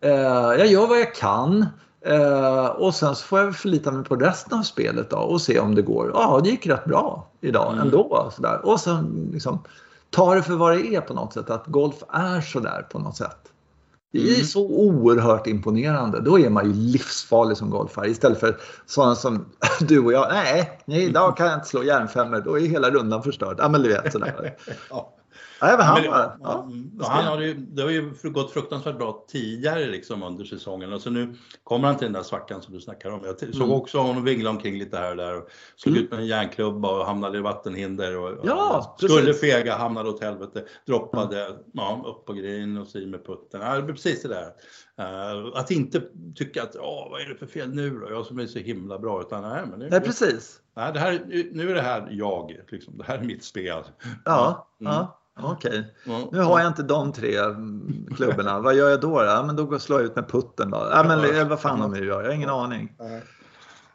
eh, jag gör vad jag kan. Eh, och sen så får jag förlita mig på resten av spelet då, och se om det går. Ja, det gick rätt bra idag mm. ändå. Så där. Och sen liksom, ta det för vad det är på något sätt. Att golf är så där på något sätt. Det är mm. så oerhört imponerande. Då är man ju livsfarlig som golfare istället för sådana som <laughs> du och jag. Nej, nej idag kan jag inte slå järnfemmor. Då är hela rundan förstörd. Ja, men du vet sådär. <laughs> ja. Men han, ja, ja, han har ju, det har ju gått fruktansvärt bra tidigare liksom under säsongen och så nu kommer han till den där svackan som du snackar om. Jag såg mm. också honom vingla omkring lite här och där och slog mm. ut med en järnklubba och hamnade i vattenhinder och, ja, och skulle fega, hamnade åt helvete, droppade mm. ja, upp på green och så i med putten. Ja, precis det där. Uh, att inte tycka att, åh, vad är det för fel nu då? Jag som är så himla bra. Utan, nej, men det, nej, precis. Nej, det här, nu är det här jag, liksom. det här är mitt spel. Ja, mm. ja. Okej, okay. nu har jag inte de tre klubborna. vad gör jag då? Ja, men då slår jag ut med putten. Då. Ja, men vad fan de nu gör, jag har ingen aning.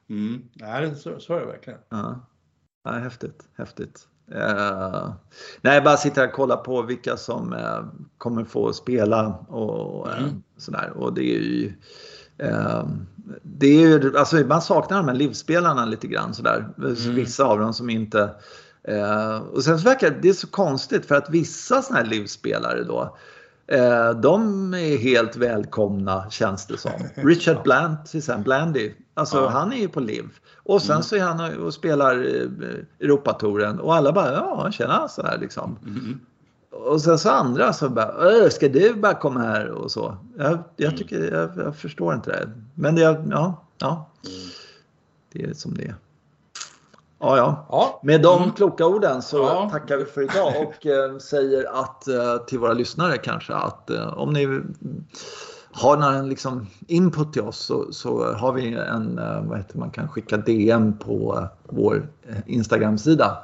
Mm. Nej, så, så är det verkligen. Ja. Ja, häftigt, häftigt. Uh, nej, bara sitta här och kolla på vilka som uh, kommer få spela och uh, mm. sådär. Och det är ju det är ju, alltså man saknar de här livsspelarna lite grann sådär. Mm. Vissa av dem som inte eh, och sen så verkar det är så konstigt för att vissa sådana här livsspelare då eh, de är helt välkomna känns det som. <laughs> Richard Blant till exempel, Blandy, alltså ja. han är ju på liv. Och sen mm. så är han och spelar eh, Europatouren och alla bara ja, tjena sådär liksom. Mm. Och sen så andra som bara, ska du bara komma här och så. Jag, jag mm. tycker, jag, jag, förstår inte det. Men det, ja, ja. Mm. Det är som det är. Ja, ja. ja. Med de mm. kloka orden så ja. tackar vi för idag och eh, säger att eh, till våra lyssnare kanske att eh, om ni har någon liksom input till oss så, så har vi en, eh, vad heter man kan skicka DM på vår eh, Instagram-sida.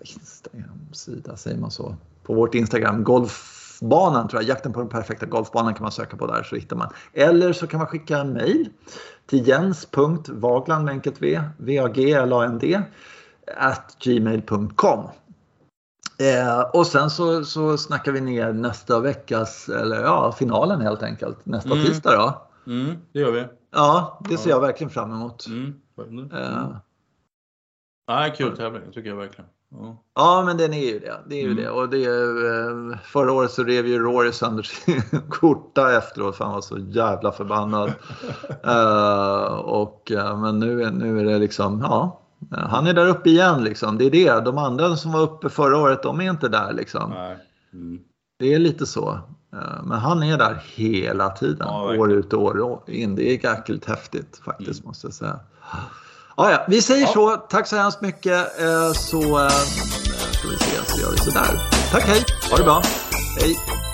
Instagram-sida, säger man så? på vårt Instagram, golfbanan tror jag, jakten på den perfekta golfbanan kan man söka på där så hittar man. Eller så kan man skicka en mail till jens.vagland med enkelt v, v-a-g-l-a-n-d, at gmail.com. Eh, och sen så, så snackar vi ner nästa veckas, eller ja, finalen helt enkelt, nästa mm. tisdag då. Mm, det gör vi. Ja, det ser jag verkligen fram emot. Mm. Mm. Eh. Ja, kul tävling, tycker jag verkligen. Ja. ja, men den är ju det. det, är ju mm. det. Och det är, eh, förra året så rev ju Rory sönder sin <laughs> skjorta efteråt för han var så jävla förbannad. uh, <laughs> och, uh, men nu, nu är det liksom, ja, han är där uppe igen liksom. Det är det. De andra som var uppe förra året, de är inte där liksom. Mm. Det är lite så. Men han är där hela tiden, ja, år ut och år in. Det är jäkligt häftigt faktiskt mm. måste jag säga. Ja, ja, vi säger ja. så. Tack så hemskt mycket. Eh, så eh, ska vi se, så gör vi sådär. Tack, hej. Ha det bra. Hej.